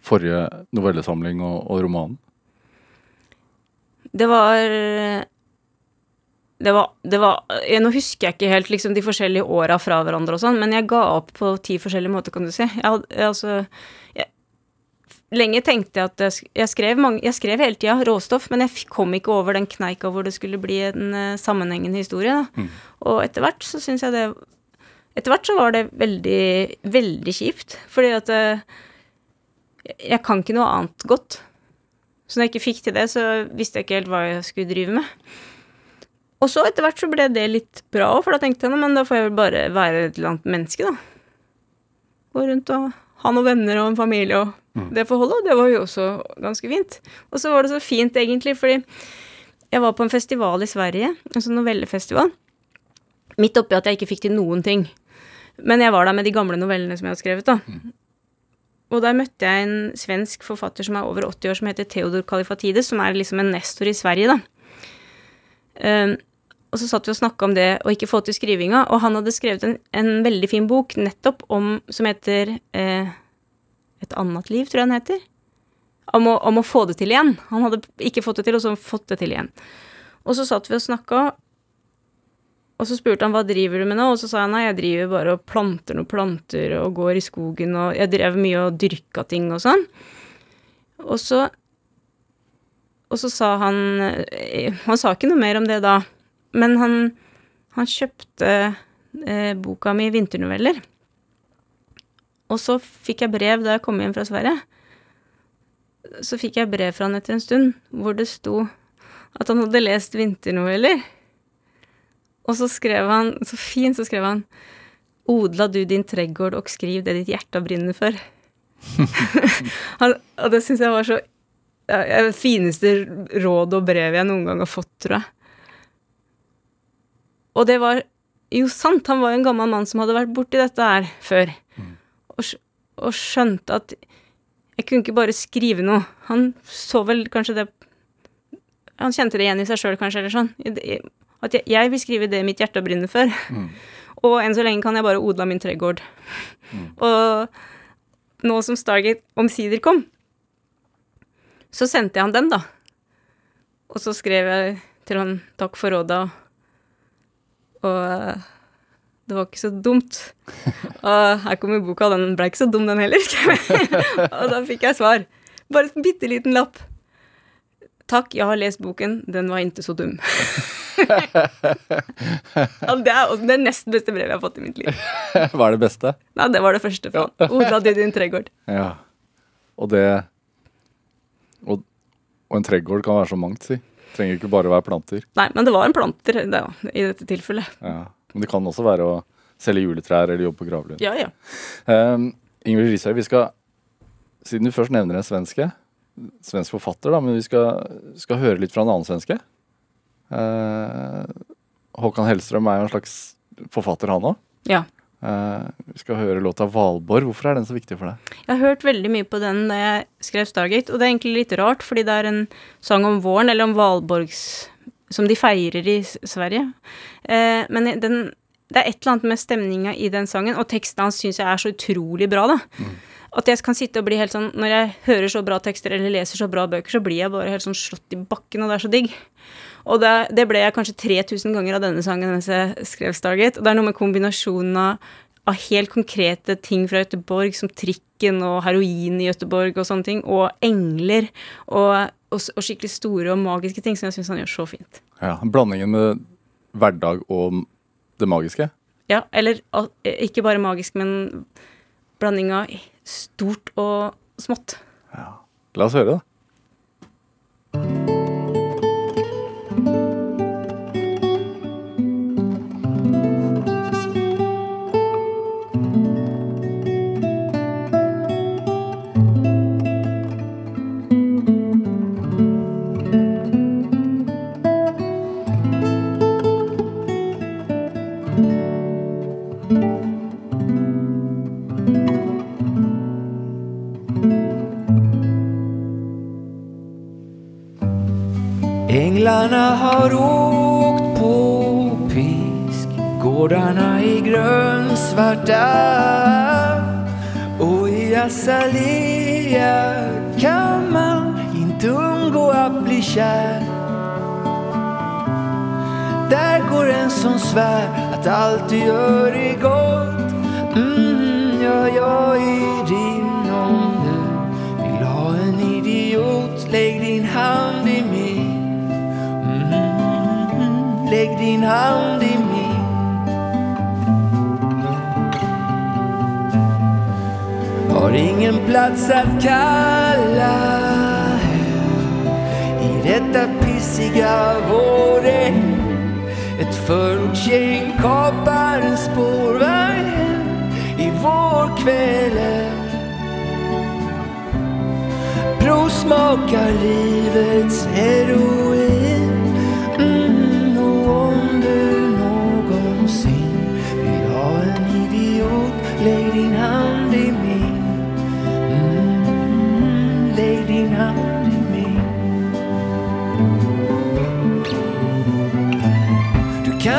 forrige novellesamling og, og romanen? Det var det var, det var jeg, Nå husker jeg ikke helt liksom, de forskjellige åra fra hverandre og sånn, men jeg ga opp på ti forskjellige måter, kan du si. Jeg, jeg, altså, jeg, lenge tenkte jeg at jeg, skrev mange, Jeg skrev hele tida råstoff, men jeg kom ikke over den kneika hvor det skulle bli en uh, sammenhengende historie. Da. Og etter hvert så syns jeg det Etter hvert så var det veldig, veldig kjipt, fordi at uh, jeg kan ikke noe annet godt. Så når jeg ikke fikk til det, så visste jeg ikke helt hva jeg skulle drive med. Og så etter hvert så ble det litt bra òg, for da tenkte jeg men da får jeg vel bare være et eller annet menneske, da. Gå rundt og ha noen venner og en familie og det forholdet, og det var jo også ganske fint. Og så var det så fint, egentlig, fordi jeg var på en festival i Sverige, en sånn novellefestival, midt oppi at jeg ikke fikk til noen ting. Men jeg var der med de gamle novellene som jeg hadde skrevet, da. Og der møtte jeg en svensk forfatter som er over 80 år, som heter Theodor Kalifatides, som er liksom en nestor i Sverige, da. Um, og så satt vi og snakka om det å ikke få til skrivinga, og han hadde skrevet en, en veldig fin bok nettopp om som heter eh, Et annet liv, tror jeg den heter. Om å, om å få det til igjen. Han hadde ikke fått det til, og så fått det til igjen. Og så satt vi og snakka, og så spurte han hva driver du med nå, og så sa jeg nei, jeg driver bare og planter noen planter og går i skogen, og jeg drev mye og dyrka ting og sånn. Og så og så sa han eh, Han sa ikke noe mer om det da, men han, han kjøpte eh, boka mi 'Vinternoveller'. Og så fikk jeg brev da jeg kom hjem fra Sverige. Så fikk jeg brev fra han etter en stund, hvor det sto at han hadde lest vinternoveller. Og så skrev han, så fint, så skrev han Odla du din tregård og skriv det ditt hjerte brenner for. *laughs* han, og det syns jeg var så ja, fineste råd og brev jeg noen gang har fått, tror jeg. Og det var jo sant, han var jo en gammel mann som hadde vært borti dette her før. Og, og skjønte at jeg kunne ikke bare skrive noe. Han så vel kanskje det Han kjente det igjen i seg sjøl, kanskje, eller sånn. At jeg, jeg vil skrive det mitt hjerte brenner for. *laughs* Og enn så lenge kan jeg bare odle min tregård. *laughs* Og nå som Stargate omsider kom, så sendte jeg han den, da. Og så skrev jeg til han takk for råda, og det var ikke så dumt. *laughs* Og her kommer boka, den ble ikke så dum, den heller. og da fikk jeg svar. Bare en bitte liten lapp. Takk, jeg har lest boken, den var ikke så dum. *laughs* ja, det er også det nest beste brevet jeg har fått i mitt liv. *laughs* Hva er det beste? Nei, det var det første. Fra. Oda til din tregård. Ja. Og det og, og en tregård kan være så mangt, si. Trenger ikke bare være planter. Nei, men det var en planter det, i dette tilfellet. Ja. Men det kan også være å selge juletrær eller jobbe på gravlund. Ja, ja. Um, Ingrid Risøy, vi skal Siden du først nevner en svenske, svensk forfatter, da, men vi skal, skal høre litt fra en annen svenske. Eh, Håkan Hellstrøm er jo en slags forfatter, han òg. ja. Eh, vi skal høre låta 'Valborg'. Hvorfor er den så viktig for deg? Jeg har hørt veldig mye på den da jeg skrev Stargate, og det er egentlig litt rart, fordi det er en sang om våren, eller om Valborgs Som de feirer i Sverige. Eh, men den, det er et eller annet med stemninga i den sangen, og teksten hans syns jeg er så utrolig bra, da. At jeg kan sitte og bli helt sånn Når jeg hører så bra tekster eller leser så bra bøker, så blir jeg bare helt sånn slått i bakken, og det er så digg. Og det, det ble jeg kanskje 3000 ganger av denne sangen mens jeg skrev Stargate. Og det er noe med kombinasjonen av, av helt konkrete ting fra Göteborg, som trikken og heroin i Göteborg og sånne ting, og engler, og, og, og skikkelig store og magiske ting som jeg syns han gjør så fint. Ja, Blandingen med hverdag og det magiske. Ja, eller ikke bare magisk, men blanding av stort og smått. Ja. La oss høre, da. Grönsvarta Och i Azalea kan man inte undgå att bli kär. Där går en som svär att allt du gör är gott. Mm, Ja, jag är din om du vill ha en idiot Lägg din hand i min. Mm, Lägg din hand Har ingen plats att kalla I detta pissiga vårregn Ett förortsgäng kapar en spårvagn hem I vårkvällen Provsmakar livets heroin Du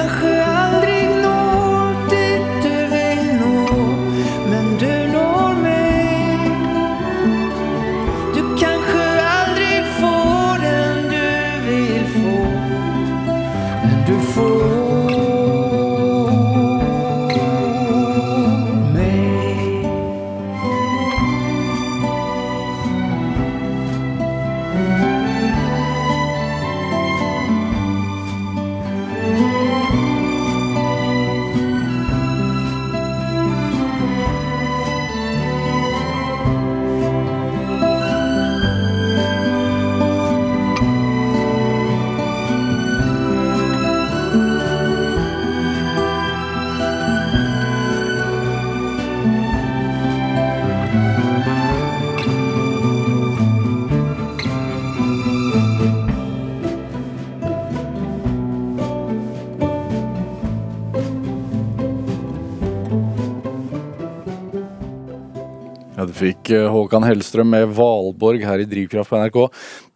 Håkan Hellstrøm med Valborg her i Drivkraft på NRK.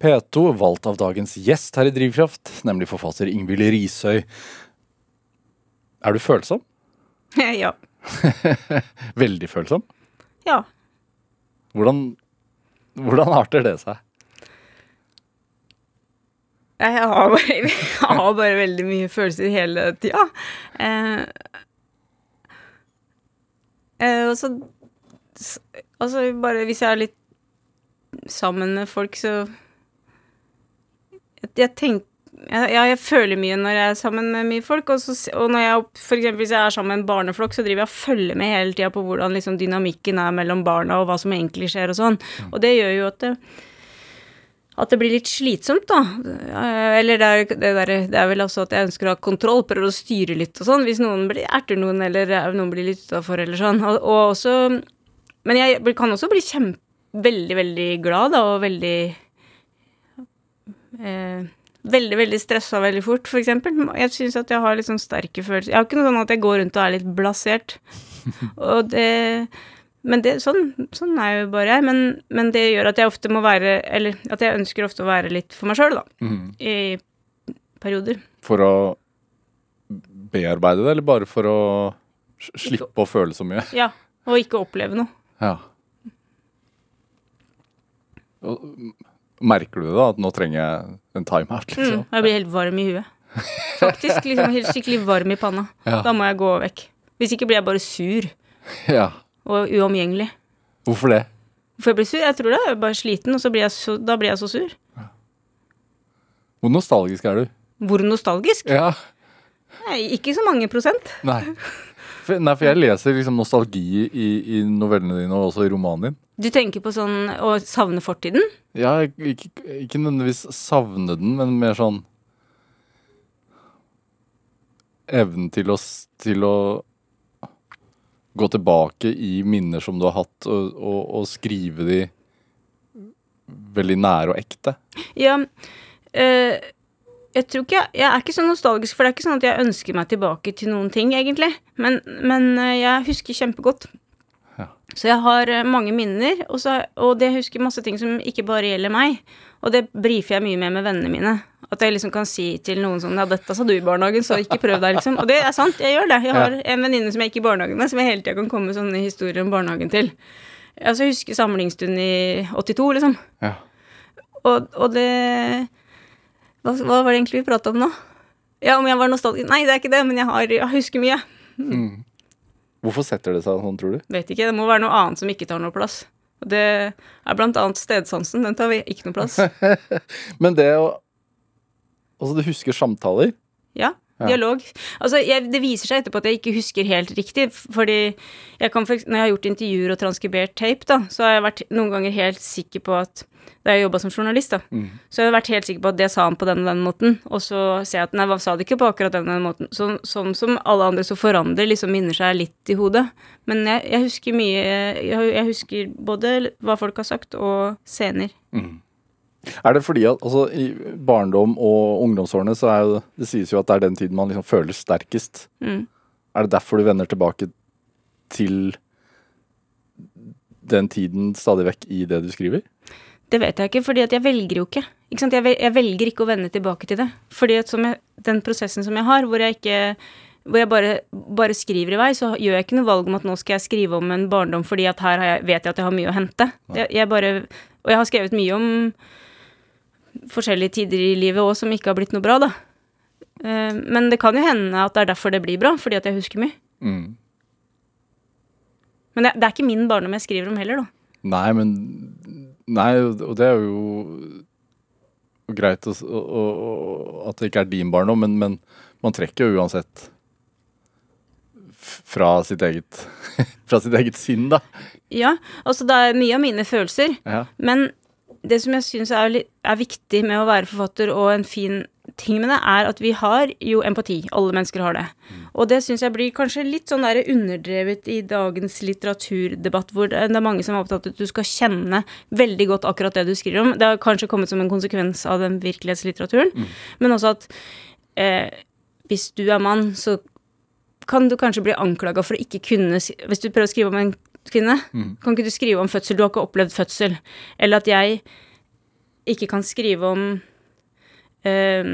P2 valgt av dagens gjest her i Drivkraft, nemlig forfatter Ingvild Risøy. Er du følsom? *laughs* ja. *laughs* Veldig følsom? Ja. Hvordan, hvordan arter det seg? Jeg har bare, *laughs* jeg har bare veldig mye følelser hele tida. Eh, Eh, og så Altså, bare hvis jeg er litt sammen med folk, så Jeg, jeg tenker ja, jeg føler mye når jeg er sammen med mye folk, og, så, og når jeg, for eksempel hvis jeg er sammen med en barneflokk, så driver jeg og følger med hele tida på hvordan liksom dynamikken er mellom barna, og hva som egentlig skjer og sånn. Og det gjør jo at det, at det blir litt slitsomt, da. Eller det er, det, der, det er vel også at jeg ønsker å ha kontroll, prøver å styre litt og sånn, hvis noen blir, erter noen, eller eh, noen blir litt utafor, eller sånn. Og, og også Men jeg kan også bli kjempe, veldig, veldig glad, da, og veldig eh, Veldig, veldig stressa veldig fort, for eksempel. Jeg syns at jeg har litt sånn sterke følelser. Jeg har ikke noe sånn at jeg går rundt og er litt blasert. *laughs* Og det Men det, sånn, sånn er jo bare jeg. Men, men det gjør at jeg ofte må være Eller at jeg ønsker ofte å være litt for meg sjøl, da. Mm. I perioder. For å bearbeide det, eller bare for å slippe å føle så mye? Ja. Og ikke oppleve noe. Ja. Merker du da? At nå trenger jeg en timeout? Mm, Liksom? jeg blir helt varm i huet. Faktisk. liksom helt Skikkelig varm i panna. Ja. Da må jeg gå vekk. Hvis ikke blir jeg bare sur ja. og uomgjengelig. Hvorfor det? Hvorfor jeg blir sur? Jeg tror det er bare sliten, og så blir så, da blir jeg så sur. Hvor nostalgisk er du? Hvor nostalgisk? Ja. Nei, ikke så mange prosent. Nei. For, nei, for jeg leser liksom nostalgi i, i novellene dine og også i romanen din. Du tenker på sånn å savne fortiden? Ja, ikke, ikke nødvendigvis savne den, men mer sånn Evnen til å, til å gå tilbake i minner som du har hatt, og, og, og skrive de veldig nære og ekte. Ja, eh, jeg jeg, jeg er ikke så nostalgisk, for det er ikke sånn at jeg ønsker meg tilbake til noen ting, egentlig. Men, men eh, jeg husker kjempegodt. Ja. Så jeg har eh, mange minner, og, så, og det husker masse ting som ikke bare gjelder meg. Og det brifer jeg mye med med vennene mine. At jeg liksom kan si til noen sånn Ja, dette sa du i barnehagen, så ikke prøv deg, liksom. Og det er sant, jeg gjør det. Jeg har en venninne som jeg gikk i barnehagen med, som jeg hele tida kan komme sånne historier om barnehagen til. Altså, jeg husker samlingsstund i 82, liksom. Ja. Og, og det hva, hva var det egentlig vi prata om nå? Ja, om jeg var nostalgisk? Nei, det er ikke det, men jeg, har, jeg husker mye. Hvorfor setter det seg sånn, tror du? Vet ikke, det må være noe annet som ikke tar noe plass. Det er blant annet stedsansen. Den tar vi ikke noe plass. *laughs* Men det å Altså, du husker samtaler? Ja, dialog. Altså, jeg, det viser seg etterpå at jeg ikke husker helt riktig, fordi jeg kan for, når jeg har gjort intervjuer og transkribert tape, da, så har jeg vært noen ganger helt sikker på at da jeg jobba som journalist, da, så har jeg vært helt sikker på at det sa han på den og den måten, og så ser jeg at nei, hva sa det ikke på akkurat den og den måten? Så, sånn som alle andre så forandrer liksom minner seg litt i hodet. Men jeg, jeg husker mye jeg, jeg husker både hva folk har sagt, og scener. Er det fordi at altså, i barndom og ungdomsårene så er jo Det sies jo at det er den tiden man liksom føler sterkest. Mm. Er det derfor du vender tilbake til den tiden stadig vekk i det du skriver? Det vet jeg ikke, fordi at jeg velger jo ikke. ikke sant? Jeg, velger ikke å vende tilbake til det. Fordi at jeg, den prosessen som jeg har, hvor jeg ikke hvor jeg bare, bare skriver i vei, så gjør jeg ikke noe valg om at nå skal jeg skrive om en barndom fordi at her har jeg, vet jeg at jeg har mye å hente. Jeg, jeg bare, og jeg har skrevet mye om forskjellige tider i livet òg som ikke har blitt noe bra, da. Eh, Men det kan jo hende at det er derfor det blir bra, fordi at jeg husker mye. Mm. Men det, det er ikke min barndom jeg skriver om heller, da. Nei, men Nei, og det er jo greit å, å, å, å- at det ikke er din barndom, men, men man trekker jo uansett fra sitt eget *laughs* Fra sitt eget sinn, da. Ja, altså det er mye av mine følelser. Ja. Men det som jeg syns er, er viktig med å være forfatter, og en fin ting med det, er at vi har jo empati. Alle mennesker har det. Og det syns jeg blir kanskje litt sånn der underdrevet i dagens litteraturdebatt, hvor det er mange som er opptatt av at du skal kjenne veldig godt akkurat det du skriver om. Det har kanskje kommet som en konsekvens av den virkelighetslitteraturen, men også at eh, hvis du er mann, så kan du kanskje bli anklaga for å ikke kunne Hvis du prøver å skrive om en kvinne, kan ikke du skrive om fødsel? Du har ikke opplevd fødsel. Eller at jeg ikke kan skrive om uh,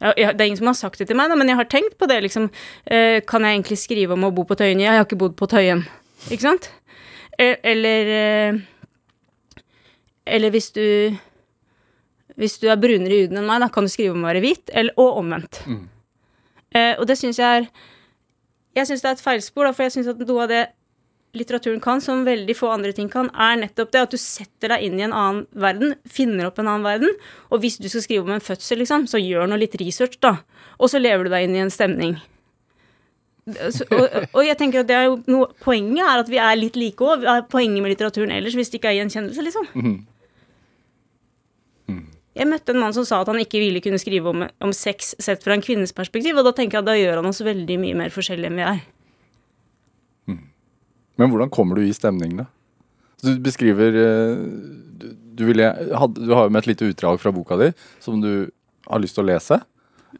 ja, ja, Det er ingen som har sagt det til meg, da, men jeg har tenkt på det. liksom. uh, kan jeg egentlig skrive om å bo på Tøyen? Jeg har ikke bodd på Tøyen. Ikke sant? E- Eller uh, Eller hvis du Hvis du er brunere i huden enn meg, da kan du skrive om å være hvit, eller, og omvendt. Eh, og det syns jeg er Jeg syns det er et feilspor, da, for jeg syns at noe av det litteraturen kan, som veldig få andre ting kan, er nettopp det at du setter deg inn i en annen verden, finner opp en annen verden. Og hvis du skal skrive om en fødsel, liksom, så gjør nå litt research, da. Og så lever du deg inn i en stemning. Så, og, og jeg tenker at det er jo noe, Poenget er at vi er litt like òg. Poenget med litteraturen ellers, hvis det ikke er gjenkjennelse, liksom. Jeg møtte en mann som sa at han ikke ville kunne skrive om, om sex sett fra en kvinnes perspektiv, og da tenker jeg at da gjør han oss veldig mye mer forskjellige enn vi er. Men hvordan kommer du i stemning, da? Du beskriver eh, du, du, ville, had, du har jo med et lite utdrag fra boka di som du har lyst til å lese.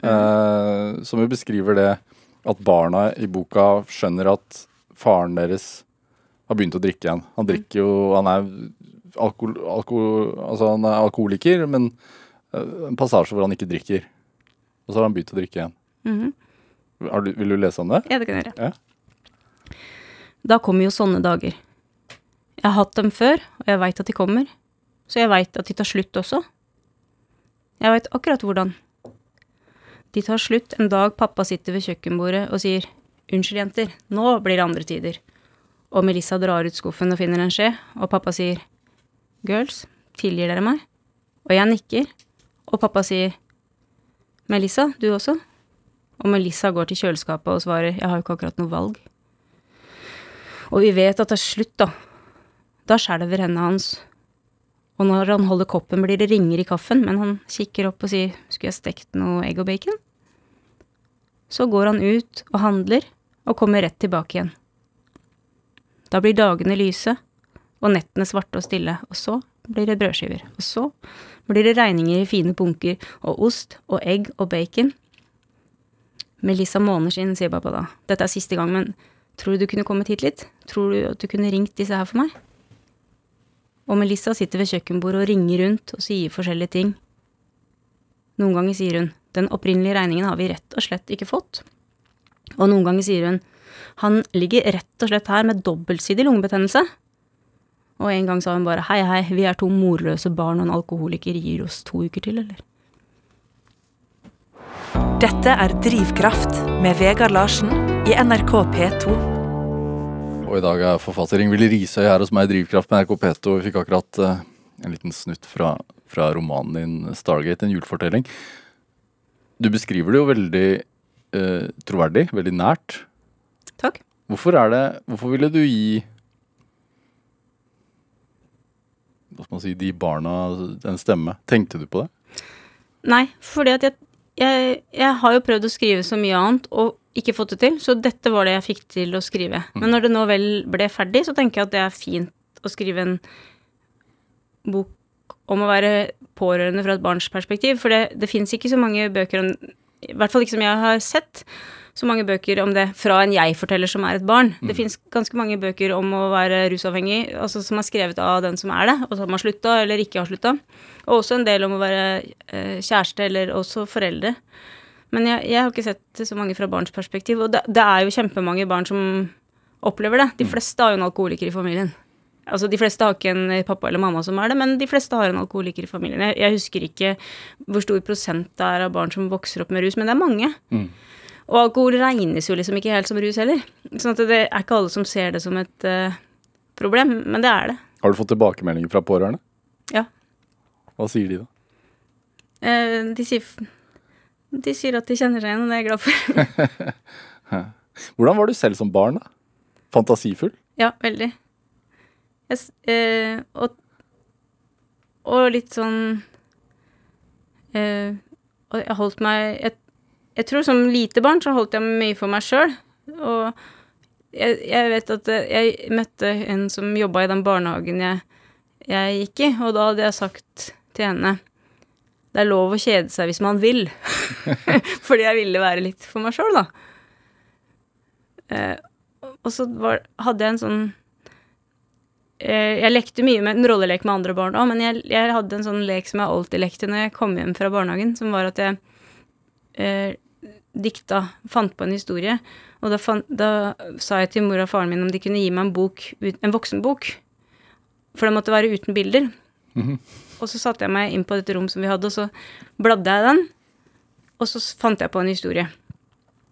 Eh, som jo beskriver det at barna i boka skjønner at faren deres har begynt å drikke igjen. Han drikker jo Han er, alkohol, alkohol, altså han er alkoholiker, men eh, en passasje hvor han ikke drikker. Og så har han begynt å drikke igjen. Mm Har du, vil du lese om det? Ja, det kan jeg gjøre. Ja. Da kommer jo sånne dager. Jeg har hatt dem før, og jeg veit at de kommer. Så jeg veit at de tar slutt også. Jeg veit akkurat hvordan. De tar slutt en dag pappa sitter ved kjøkkenbordet og sier Unnskyld, jenter, nå blir det andre tider. Og Melissa drar ut skuffen og finner en skje, og pappa sier Girls, tilgir dere meg? Og jeg nikker, og pappa sier Melissa, du også? Og Melissa går til kjøleskapet og svarer Jeg har jo ikke akkurat noe valg. Og vi vet at det er slutt, da. Da skjelver hendene hans. Og når han holder koppen, blir det ringer i kaffen, men han kikker opp og sier Skulle jeg stekt noe egg og bacon? Så går han ut og handler, og kommer rett tilbake igjen. Da blir dagene lyse, og nettene svarte og stille, og så blir det brødskiver, og så blir det regninger i fine bunker, og ost og egg og bacon. Melissa måner sin, sier pappa da. Dette er siste gang, men tror du du kunne kommet hit litt? Tror du at du kunne ringt disse her for meg? Og Melissa sitter ved kjøkkenbordet og ringer rundt og sier forskjellige ting. Noen ganger sier hun den opprinnelige regningen har vi rett og slett ikke fått. Og noen ganger sier hun han ligger rett og slett her med dobbeltsidig lungebetennelse. Og en gang sa hun bare hei, hei, vi er to morløse barn og en alkoholiker gir oss to uker til, eller? Dette er Drivkraft med Vegard Larsen i NRK P2. Og i dag er forfatter Ingvild Risøy her hos meg i Drivkraft med NRK P2. Vi fikk akkurat uh, en liten snutt fra, fra romanen din 'Stargate', en julefortelling. Du beskriver det jo veldig uh, troverdig, veldig nært. Takk. Hvorfor er det Hvorfor ville du gi Hva skal man si De barna en stemme? Tenkte du på det? Nei, fordi at jeg, jeg, jeg har jo prøvd å skrive så mye annet og ikke fått det til, så dette var det jeg fikk til å skrive. Men når det nå vel ble ferdig, så tenker jeg at det er fint å skrive en bok om å være pårørende fra et barns perspektiv, for det, det fins ikke så mange bøker om I hvert fall ikke som jeg har sett, så mange bøker om det fra en jeg-forteller som er et barn. Det fins ganske mange bøker om å være rusavhengig, altså som er skrevet av den som er det, og som har slutta eller ikke har slutta. Og også en del om å være eh, kjæreste eller også foreldre. Men jeg, jeg har ikke sett så mange fra barns perspektiv, og det, det er jo kjempemange barn som opplever det. De fleste har jo en alkoholiker i familien. Altså, De fleste har ikke en pappa eller mamma som er det, men de fleste har en alkoholiker i familien. Jeg, jeg husker ikke hvor stor prosent det er av barn som vokser opp med rus, men det er mange. Og alkohol regnes jo liksom ikke helt som rus heller. Sånn at det er ikke alle som ser det som et uh, problem, men det er det. Har du fått tilbakemeldinger fra pårørende? Ja. Hva sier de da? Uh, de, sier, de sier at de kjenner seg igjen, og det er jeg glad for. *laughs* *laughs* Hvordan var du selv som barn? da? Fantasifull? Ja, veldig. Jeg, eh, og, og litt sånn Og jeg holdt meg jeg, jeg tror som lite barn så holdt jeg mye for meg sjøl. Og jeg, jeg vet at jeg møtte en som jobba i den barnehagen jeg, jeg gikk i, og da hadde jeg sagt til henne det er lov å kjede seg hvis man vil. *laughs* Fordi jeg ville være litt for meg sjøl, da. Eh, og så var, hadde jeg en sånn eh, Jeg lekte mye med en rollelek med andre barn òg, men jeg, jeg hadde en sånn lek som jeg alltid lekte når jeg kom hjem fra barnehagen, som var at jeg eh, dikta, fant på en historie. Og da, fant, da sa jeg til mor og faren min om de kunne gi meg en bok, en voksenbok. For det måtte være uten bilder. Og så satte jeg meg inn på dette rom som vi hadde, og så bladde jeg den. Og så fant jeg på en historie.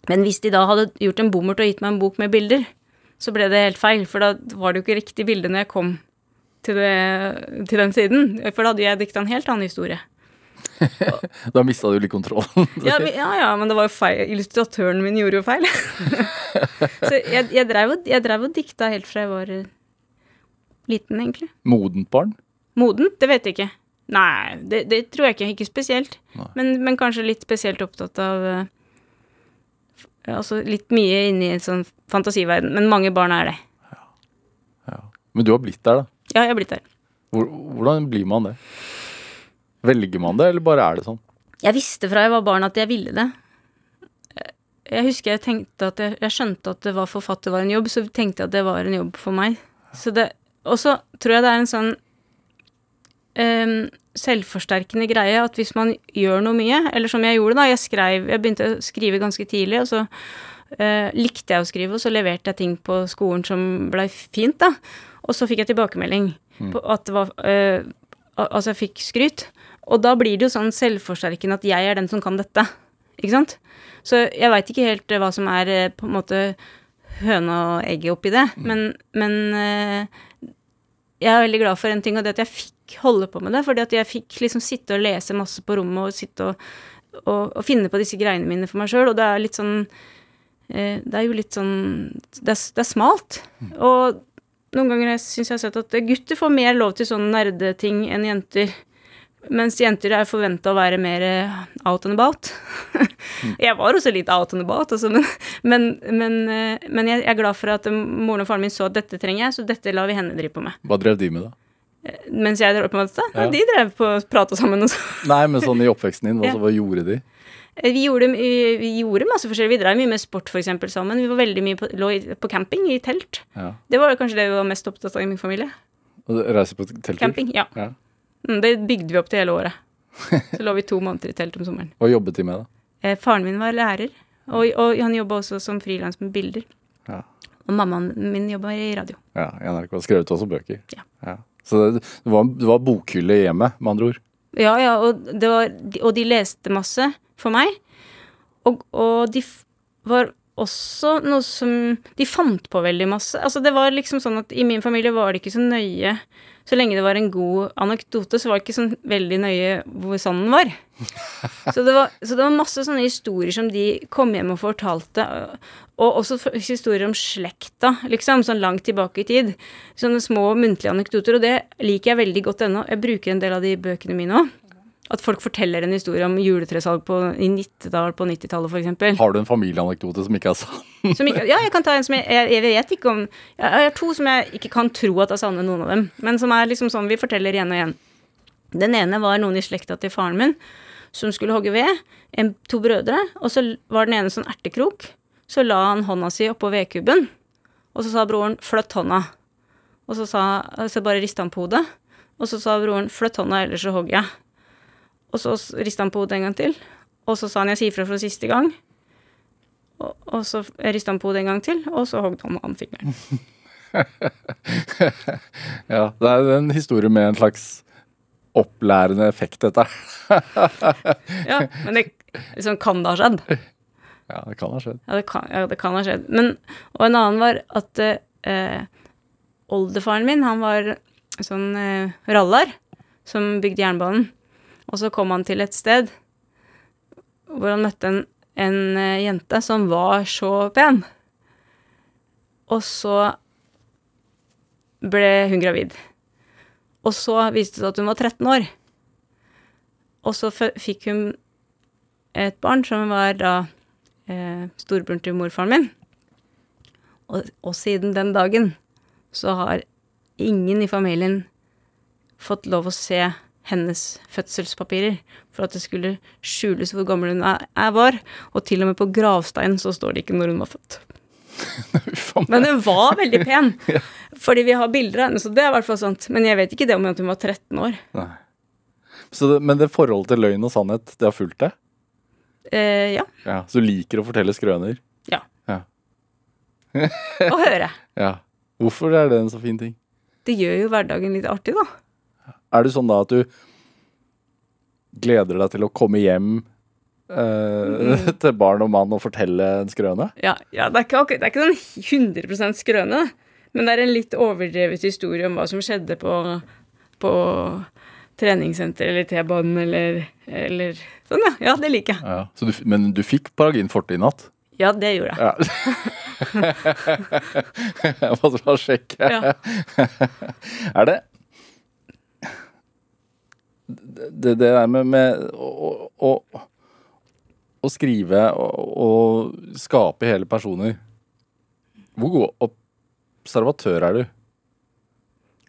Men hvis de da hadde gjort en bommert og gitt meg en bok med bilder, så ble det helt feil, for da var det jo ikke riktig bilde når jeg kom til, det, til den siden. For da hadde jeg dikta en helt annen historie. *laughs* Da mista du litt kontrollen. *laughs* Ja, ja, ja, men det var jo feil. Illustratøren min gjorde jo feil. *laughs* så jeg, jeg, drev, og- jeg drev og dikta helt fra jeg var eh, liten, egentlig. Modent barn? Modent? Det vet jeg ikke. Nei, det, det tror jeg ikke. Ikke spesielt. Men, men kanskje litt spesielt opptatt av eh, Altså litt mye inni en sånn fantasiverden. Men mange barn er det. Ja. Men du har blitt der, da. Ja, jeg har blitt der. Hvor, hvordan blir man det? Velger man det, eller bare er det sånn? Jeg visste fra jeg var barn at jeg ville det. Jeg husker jeg tenkte at jeg, jeg skjønte at det var forfatter var en jobb, så tenkte jeg at det var en jobb for meg. Så det, og så tror jeg det er en sånn um, selvforsterkende greie at hvis man gjør noe mye, eller som jeg gjorde da, jeg skrev, jeg begynte å skrive ganske tidlig, og så uh, likte jeg å skrive, og så leverte jeg ting på skolen som blei fint, da. Og så fikk jeg tilbakemelding på at det var al- Altså, jeg fikk skryt. Og da blir det jo sånn selvforsterkende at jeg er den som kan dette. Ikke sant? Så jeg veit ikke helt eh, hva som er eh, på en måte høna og egget oppi det, men, men eh, jeg er veldig glad for en ting, og det at jeg fikk holde på med det. Fordi at jeg fikk liksom sitte og lese masse på rommet og sitte og, og, og finne på disse greiene mine for meg sjøl, og det er litt sånn Det er jo litt sånn Det er, det er smalt. Og noen ganger syns jeg har sett at gutter får mer lov til sånne nerdeting enn jenter. Mens jenter er forventa å være mer eh, out and about. *laughs* jeg var også litt out and about, altså, men, men, men, eh, men jeg er glad for at eh, moren og faren min så at dette trenger jeg, så dette lar vi henne drive på med. Hva drev de med, da? Mens jeg drev på med dette? Ja. Ja. De drev på å prate sammen Også. Nei, men sånn i oppveksten din, hva, *laughs* Ja. hva gjorde de? Vi gjorde, vi gjorde masse forskjellig. Vi drev mye med sport for eksempel sammen. Vi var veldig mye på, lå på camping, i telt. Ja. Det var kanskje det vi var mest opptatt av i min familie. Og Reise på telttur? Camping, ja. Ja. Mm, Det bygde vi opp til hele året. Så lå vi to måneder i telt om sommeren. Hva jobbet de med, da? Eh, faren min var lærer, og, og han jobba også som frilans med bilder. Ja. Og mammaen min jobba i radio. Ja, NRK har skrevet også bøker. Ja. Så det, det, var, det var bokhylle i hjemmet, med andre ord. Ja, ja, og, det var, og de leste masse for meg. Og, og de var også noe som De fant på veldig masse. Altså, det var liksom sånn at i min familie var det ikke så nøye Så lenge det var en god anekdote, så var det ikke sånn veldig nøye hvor sann den var. *laughs* Så det var, så det var masse sånne historier som de kom hjem og fortalte. Og også historier om slekta, liksom, sånn langt tilbake i tid. Sånne små muntlige anekdoter, og det liker jeg veldig godt ennå. Jeg bruker en del av de bøkene mine òg. At folk forteller en historie om juletresalg på, i Nittedal på 90-tallet, f.eks. Har du en familieanekdote som ikke er sann? Som ikke, ja, jeg kan ta en som jeg, jeg vet ikke om Jeg har to som jeg ikke kan tro at er sanne, noen av dem. Men som er liksom sånn vi forteller igjen og igjen. Den ene var noen i slekta til faren min som skulle hogge ved. En, to brødre. Og så var den ene sånn ertekrok. Så la han hånda si oppå vedkubben, og så sa broren 'flytt hånda'. Og så, sa, så bare rista han på hodet. Og så sa broren 'flytt hånda, ellers så hogger jeg'. Og så rista han på hodet en gang til. Og så sa han 'jeg sier fra for siste gang'. Og, og så rista han på hodet en gang til, og så hogde han med andre fingeren. *laughs* Ja, det er en historie med en slags opplærende effekt, dette. *laughs* Ja, men det liksom, kan det ha skjedd. Ja, det kan ha skjedd. Ja, det kan, ja, det kan ha skjedd. Men, og en annen var at eh, oldefaren min, han var sånn eh, rallar som bygde jernbanen. Og så kom han til et sted hvor han møtte en, en eh, jente som var så pen. Og så ble hun gravid. Og så viste det seg at hun var 13 år. Og så fikk hun et barn som var da eh, storebroren til morfaren min. Og, og siden den dagen så har ingen i familien fått lov å se hennes fødselspapirer for at det skulle skjules hvor gammel hun er, var. Og til og med på gravsteinen så står det ikke når hun var født. *laughs* Men hun var veldig pen. *laughs* Fordi vi har bilder av henne, så det er i hvert fall sant. Men jeg vet ikke det om at hun var 13 år. Det, men det forholdet til løgn og sannhet, det har fulgt deg? Eh, ja. Ja, Så du liker å fortelle skrøner? Ja. Ja. og høre. *laughs* ja. Hvorfor er det en så fin ting? Det gjør jo hverdagen litt artig, da. Er det sånn da at du gleder deg til å komme hjem eh, *laughs* til barn og mann og fortelle en skrøne? Ja, ja det, er ikke, det er ikke sånn 100 skrøne, men det er en litt overdrevet historie om hva som skjedde på, på treningssenter eller T-banen eller, eller sånn, ja. Ja, det liker jeg. Ja. Så du, men du fikk Paragin forte i natt? Ja, det gjorde jeg. Ja. *laughs* *laughs* jeg måtte bare sjekke. Ja. Er det Det, det der med, med å, å, å skrive og, og skape hele personer Hvor god observatør er du?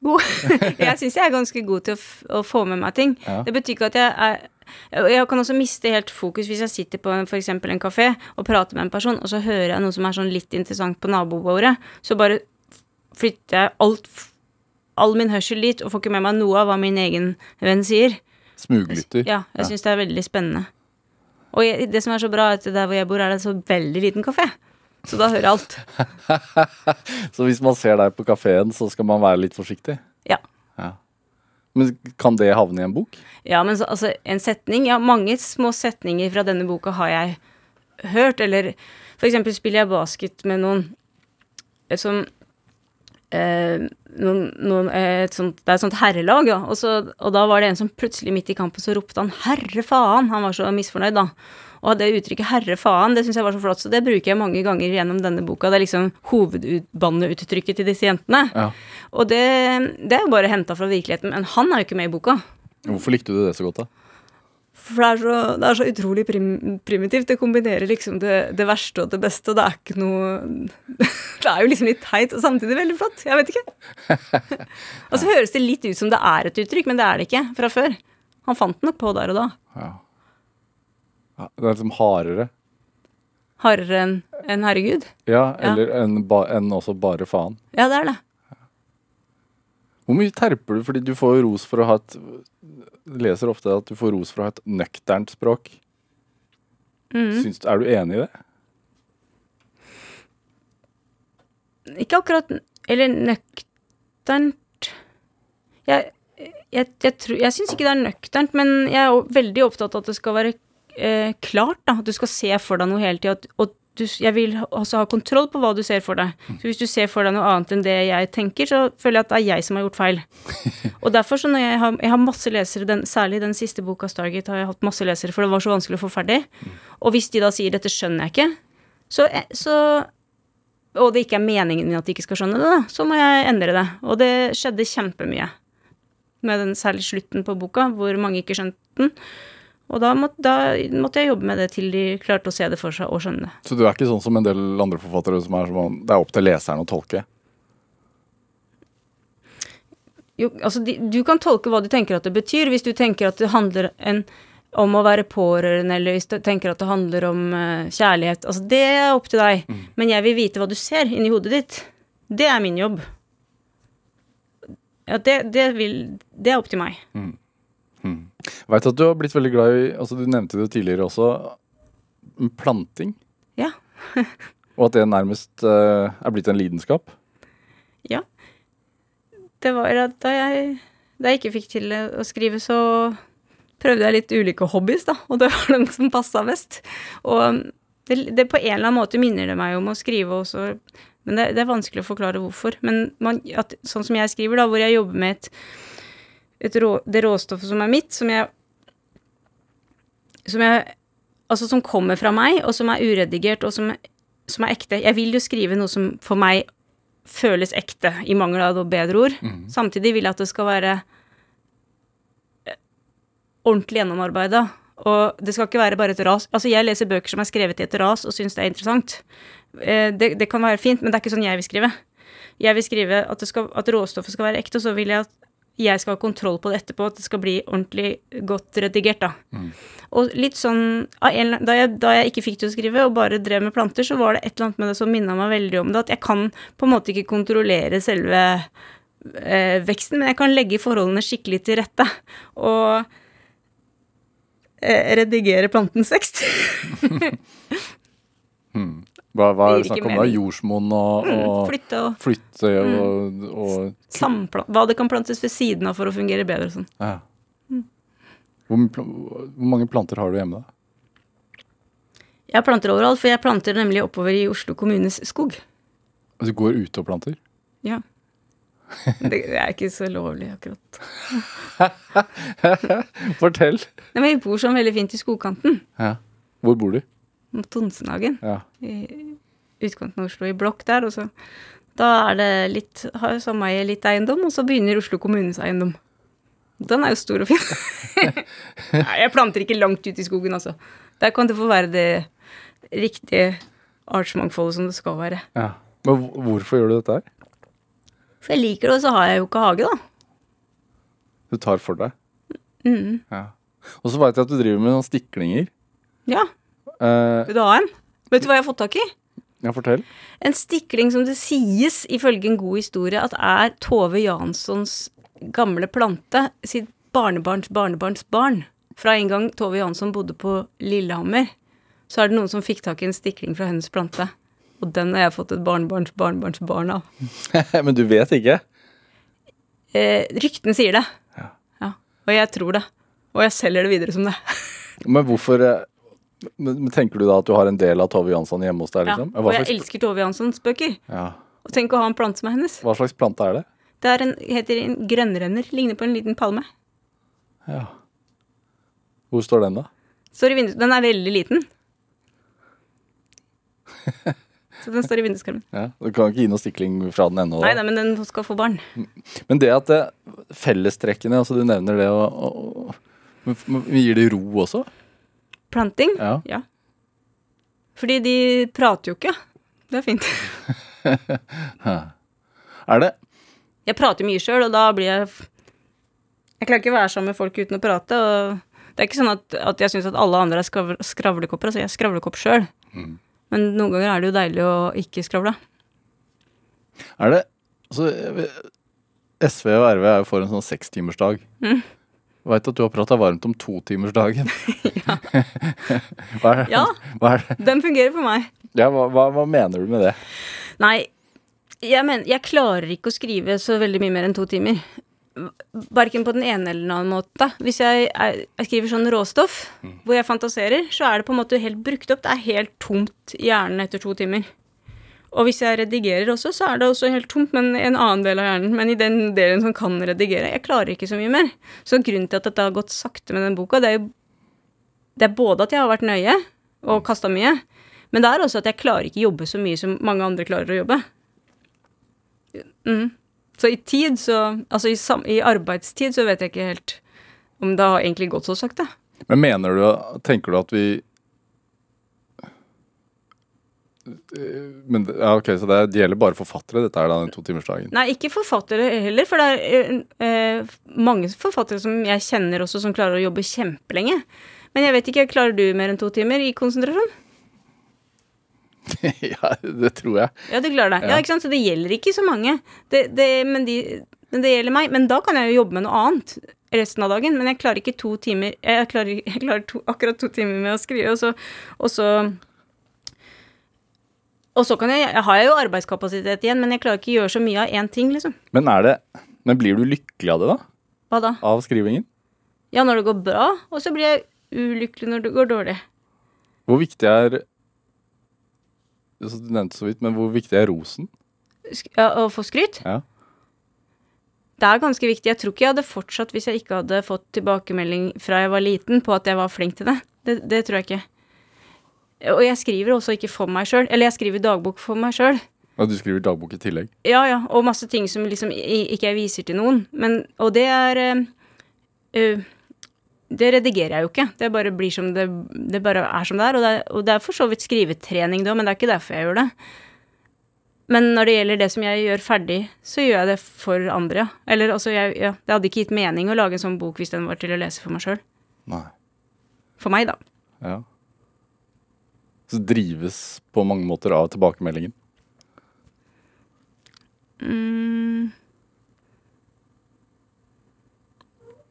God. *laughs* jeg syns jeg er ganske god til å, å få med meg ting. Ja. Det betyr ikke at jeg er Jeg kan også miste helt fokus hvis jeg sitter på eksempel en kafé og prater med en person, og så hører jeg noe som er sånn litt interessant på nabobordet, så bare flytter jeg alt all min hørsel dit og får ikke med meg noe av hva min egen venn sier. Smuglytter. Ja, jeg syns det er veldig spennende. Og jeg, det som er så bra, er at der hvor jeg bor, er det en så veldig liten kafé. Så da hører alt. *laughs* Så hvis man ser deg på kafeen, så skal man være litt forsiktig? Ja. Men kan det havne i en bok? Ja, men så, altså, en setning Ja, mange små setninger fra denne boka har jeg hørt, eller for eksempel spiller jeg basket med noen eh, som eh, noen, noen, eh, et sånt, Det er et sånt herrelag, ja. Og, så, og da var det en som plutselig midt i kampen så ropte han 'herre faen'. Han var så misfornøyd, da. Og det uttrykket 'herre faen' det syns jeg var så flott, så det bruker jeg mange ganger gjennom denne boka. Det er liksom hovedbanneuttrykket til disse jentene. Ja. Og det, det er jo bare henta fra virkeligheten, men han er jo ikke med i boka. Hvorfor likte du det så godt, da? For det er så, det er så utrolig prim, primitivt. Det kombinerer liksom det, det verste og det beste, og det er ikke noe *laughs* Det er jo liksom litt teit og samtidig veldig flott. Jeg vet ikke. *laughs* Og så høres det litt ut som det er et uttrykk, men det er det ikke fra før. Han fant den nok på der og da. Ja. Ja, Det er liksom hardere. Hardere enn en herregud. Ja, eller enn en også bare faen. Ja, det er det. Hvor mye terper du? Fordi du får jo ros for å ha et Leser ofte at du får ros fra et nøkternt språk. Mm. Syns, er du enig i det? Ikke akkurat Eller nøkternt Jeg, jeg, jeg, tror, jeg syns ikke det er nøkternt, men jeg er veldig opptatt av at det skal være eh, klart. da, At du skal se for deg noe hele tida. Og du, jeg vil også ha kontroll på hva du ser for deg. Så hvis du ser for deg noe annet enn det jeg tenker, så føler jeg at det er jeg som har gjort feil. *laughs* Og derfor, så når jeg har, jeg har masse lesere, den, særlig den siste boka, Stargate, har jeg hatt masse lesere, for det var så vanskelig å få ferdig. Og hvis de da sier 'dette skjønner jeg ikke', så, så og det ikke er meningen min at de ikke skal skjønne det, da, så må jeg endre det. Og det skjedde kjempemye. Med den særlig slutten på boka, hvor mange ikke skjønte den. Og da, måtte, da måtte jeg jobbe med det til de klarte å se det for seg og skjønne det. Så du er ikke sånn som en del andre forfattere som er sånn Det er opp til leseren å tolke? Jo, altså, de, du kan tolke hva du tenker at det betyr, hvis du tenker at det handler en, om å være pårørende, eller hvis du tenker at det handler om uh, kjærlighet. Altså, det er opp til deg. Men jeg vil vite hva du ser inni hodet ditt. Det er min jobb. Ja, det, det, vil, det er opp til meg. Veit at du har blitt veldig glad i altså Du nevnte det tidligere også. Planting. Ja. *laughs* Og at det nærmest uh, er blitt en lidenskap. Ja. Det var at da jeg, da jeg ikke fikk til å skrive, så prøvde jeg litt ulike hobbies, da. Og det var den som passa best. Og det, det på en eller annen måte minner det meg om å skrive også. Men det, det er vanskelig å forklare hvorfor. Men man, at, sånn som jeg skriver, da, hvor jeg jobber med et rå, det råstoffet som er mitt, som jeg Som jeg Altså som kommer fra meg, og som er uredigert, og som, som er ekte. Jeg vil jo skrive noe som for meg føles ekte, i mangel av noe bedre ord. Samtidig vil jeg at det skal være eh, ordentlig gjennomarbeida. Og det skal ikke være bare et ras. Altså, jeg leser bøker som er skrevet i et ras, og syns det er interessant. Eh, Det, det kan være fint, men det er ikke sånn jeg vil skrive. Jeg vil skrive at, det skal, at råstoffet skal være ekte, og så vil jeg at jeg skal ha kontroll på det etterpå, at det skal bli ordentlig godt redigert, da. Og litt sånn da, jeg, da jeg ikke fikk til å skrive, og bare drev med planter, så var det et eller annet med det som minna meg veldig om det, at jeg kan på en måte ikke kontrollere selve eh, veksten, men jeg kan legge forholdene skikkelig til rette. Og eh, redigere plantens vekst. *laughs* *laughs* Hva, hva Det gir ikke mening. Jordsmonn og, og Flytte og flytte og, og sampla... Hva det kan plantes ved siden av for å fungere bedre sånn. ja. hvor, hvor mange planter har du hjemme, da? Jeg planter overalt, for jeg planter nemlig oppover i Oslo kommunes skog. Du går ute og planter? Ja. Det er ikke så lovlig, akkurat. *laughs* Fortell. Nei, men vi bor sånn veldig fint i skogkanten. Ja. Hvor bor du? Mot Tonsenhagen. Ja. I utkanten av Oslo, i blokk der. Og så da er det litt Har sameie litt eiendom, og så begynner Oslo kommunes eiendom. Den er jo stor og fin. *laughs* Nei, jeg planter ikke langt ut i skogen, altså. Der kan det få være det riktige artsmangfoldet som det skal være. ja. Men hvorfor gjør du dette her? For jeg liker det, og så har jeg jo ikke hage, da. Du tar for deg? Mm. Ja. Og så veit jeg at du driver med noen stiklinger. Ja, Eh, vil du ha en? Vet du hva jeg har fått tak i? ja, fortell. En stikling som det sies, ifølge en god historie, at er Tove Janssons gamle plante, sitt barnebarns barnebarns barn. Fra en gang Tove Jansson bodde på Lillehammer, så er det noen som fikk tak i en stikling fra hennes plante. Og den har jeg fått et barnebarns barnebarns barn av. *laughs* Men du vet ikke? Eh, ryktene sier det. Ja. ja. Og jeg tror det. Og jeg selger det videre som det. *laughs* Men hvorfor eh, men, men Tenker du da at du har en del av Tove Jansson hjemme hos deg? Ja. liksom? Og jeg elsker Tove Janssons bøker. ja. Og tenk å ha en plante som er hennes. Hva slags plante er det? Det er en, heter en grønnrenner. Ligner på en liten palme. Ja. Hvor står den, da? Står i vinduet. Den er veldig liten. Så den står i vinduskarmen. *laughs* Ja. Du kan ikke gi noe stikling fra den ennå? Nei da, men den skal få barn. Men det at det, fellestrekkene, altså du nevner det og, og, men Gir det ro også? Planting? Ja. Fordi de prater jo ikke. Det er fint. *laughs* Er det Jeg prater mye sjøl, og da blir jeg Jeg klarer ikke å være sammen med folk uten å prate. Og det er ikke sånn at, at jeg syns at alle andre er skravl skravlekopper. Altså, jeg er skravlekopp sjøl. Men noen ganger er det jo deilig å ikke skravle. Er det altså, SV og RV er jo for en sånn sekstimersdag. Mm. Veit at du har prata varmt om totimersdagen. *laughs* *laughs* hva, er, Ja. hva, er? Den fungerer for meg. ja, hva, hva, hva mener du med det? Nei, jeg mener Jeg klarer ikke å skrive så veldig mye mer enn to timer. Verken på den ene eller den annen måte. Hvis jeg, jeg skriver sånn råstoff hvor jeg fantaserer, så er det på en måte helt brukt opp. Det er helt tomt i hjernen etter to timer. Og hvis jeg redigerer også, så er det også helt tomt, men en annen del av hjernen. Men i den delen som kan redigere. Jeg klarer ikke så mye mer. Så grunnen til at dette har gått sakte med den boka, det er jo Det er både at jeg har vært nøye og kasta mye, men det er også at jeg klarer ikke jobbe så mye som mange andre klarer å jobbe. Mm. Så i tid, så Altså i, i arbeidstid, så vet jeg ikke helt om det har egentlig gått så sakte. Men mener du, tenker du at vi men, ja, ok, Så det, det gjelder bare forfattere, dette er da den totimersdagen? Nei, ikke forfattere heller, for det er eh, eh, mange forfattere som jeg kjenner også, som klarer å jobbe kjempelenge. Men jeg vet ikke, klarer du mer enn to timer i konsentrasjon? *laughs* ja, det tror jeg. Ja, du klarer det. Ja, Ja. ikke sant? Så det gjelder ikke så mange. Det, det, men, de, men det gjelder meg. Men da kan jeg jo jobbe med noe annet resten av dagen. Men jeg klarer ikke to timer Jeg klarer, jeg klarer to, akkurat to timer med å skrive, og så Og så, og så kan jeg, jeg har jeg jo arbeidskapasitet igjen, men jeg klarer ikke å gjøre så mye av én ting, liksom. Men det Men blir du lykkelig av det, da? Hva da? Av skrivingen? Ja, når det går bra, og så blir jeg ulykkelig når det går dårlig. Hvor viktig er altså, Du nevnte så vidt, men hvor viktig er rosen? Ja, å få skryt? Ja. Det er ganske viktig. Jeg tror ikke jeg hadde fortsatt hvis jeg ikke hadde fått tilbakemelding fra jeg var liten på at jeg var flink til det. Det, det tror jeg ikke. Og jeg skriver også ikke for meg sjøl. Eller jeg skriver dagbok for meg sjøl. Og du skriver dagbok i tillegg? Ja, ja. Og masse ting som liksom ikke jeg viser til noen. Men, og det er eh, Det redigerer jeg jo ikke. Det bare blir som det Det bare er som det er. Og det er, og det er for så vidt skrivetrening, da, men det er ikke derfor jeg gjør det. Men når det gjelder det som jeg gjør ferdig, så gjør jeg det for andre, ja. Eller altså, jeg, ja, det hadde ikke gitt mening å lage en sånn bok hvis den var til å lese for meg sjøl. For meg, da. Ja. Så drives på mange måter av tilbakemeldingen. Mm.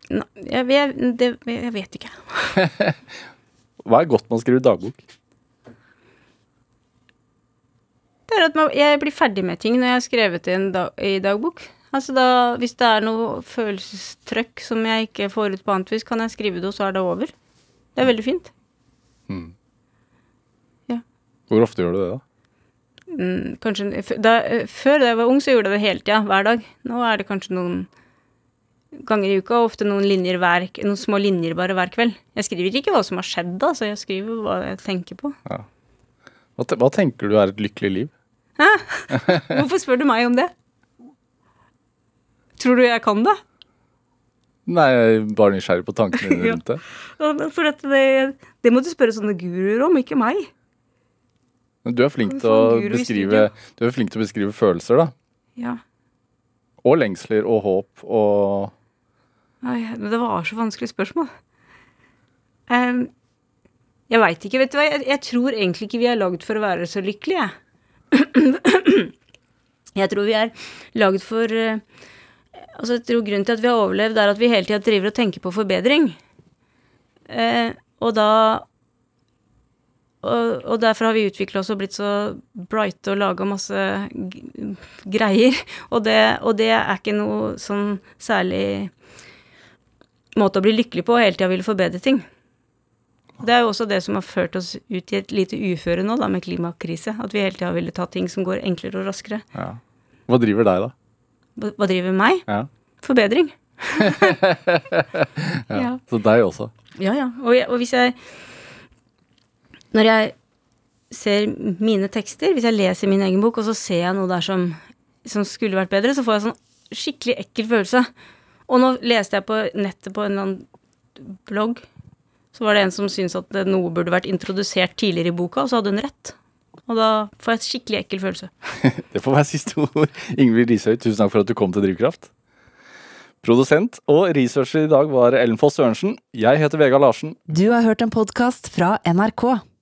Nei, jeg, jeg, det, jeg vet ikke. *laughs* Hva er godt med å skrive dagbok? Det er at man, jeg blir ferdig med ting når jeg har skrevet det i i dagbok. Altså da, Hvis det er noe følelsestrøkk som jeg ikke får ut på annet vis, kan jeg skrive det, og så er det over. Det er veldig fint. Hvor ofte gjør du det, da? Mm, kanskje da, eh, Før da jeg var ung, så gjorde jeg det hele tida, hver dag. Nå er det kanskje noen ganger i uka, og ofte noen linjer hver, noen små linjer bare hver kveld. Jeg skriver ikke hva som har skjedd, da, så jeg skriver hva jeg tenker på. Hva, te hva tenker du er et lykkelig liv? Hvorfor spør du meg om det? Tror du jeg kan det? Nei, jeg er bare nysgjerrig på tankene dine *laughs* rundt det. Ja, For det, det må du spørre sånne guruer om, ikke meg. Men du er flink til å beskrive Du er flink til å beskrive følelser, da. Ja. Og lengsler og håp og Nei, men det var så vanskelig spørsmål. Um, jeg veit ikke, vet du hva. Jeg, jeg tror egentlig ikke vi er lagd for å være så lykkelige. *clears throat* Jeg tror vi er lagd for uh, Altså, jeg tror grunnen til at vi har overlevd, er at vi hele tida driver og tenker på forbedring. Uh, og da og, og derfor har vi utvikla oss og blitt så brighte og laga masse greier. *laughs* Og det, og det er ikke noe sånn særlig måte å bli lykkelig på, hele tida ville forbedre ting. Det er jo også det som har ført oss ut i et lite uføre nå, da, med klimakrise. At vi hele tida ville ta ting som går enklere og raskere. ja. Hva driver deg, da? Hva, hva driver meg? Ja. Forbedring. *laughs* *laughs* ja. Ja. Så deg også. Ja, ja. Og, jeg, og hvis jeg Når jeg ser mine tekster, hvis jeg leser min egen bok, og så ser jeg noe der som, som skulle vært bedre, så får jeg sånn skikkelig ekkel følelse. Og nå leste jeg på nettet på en eller annen blogg, så var det en som syntes at noe burde vært introdusert tidligere i boka, og så hadde hun rett. Og da får jeg et skikkelig ekkel følelse. *laughs* Det får være siste ord. Ingvild Rishøi, tusen takk for at du kom til Drivkraft. Produsent og researcher i dag var Ellen Foss Sørensen. Jeg heter Vegard Larsen. Du har hørt en podkast fra NRK.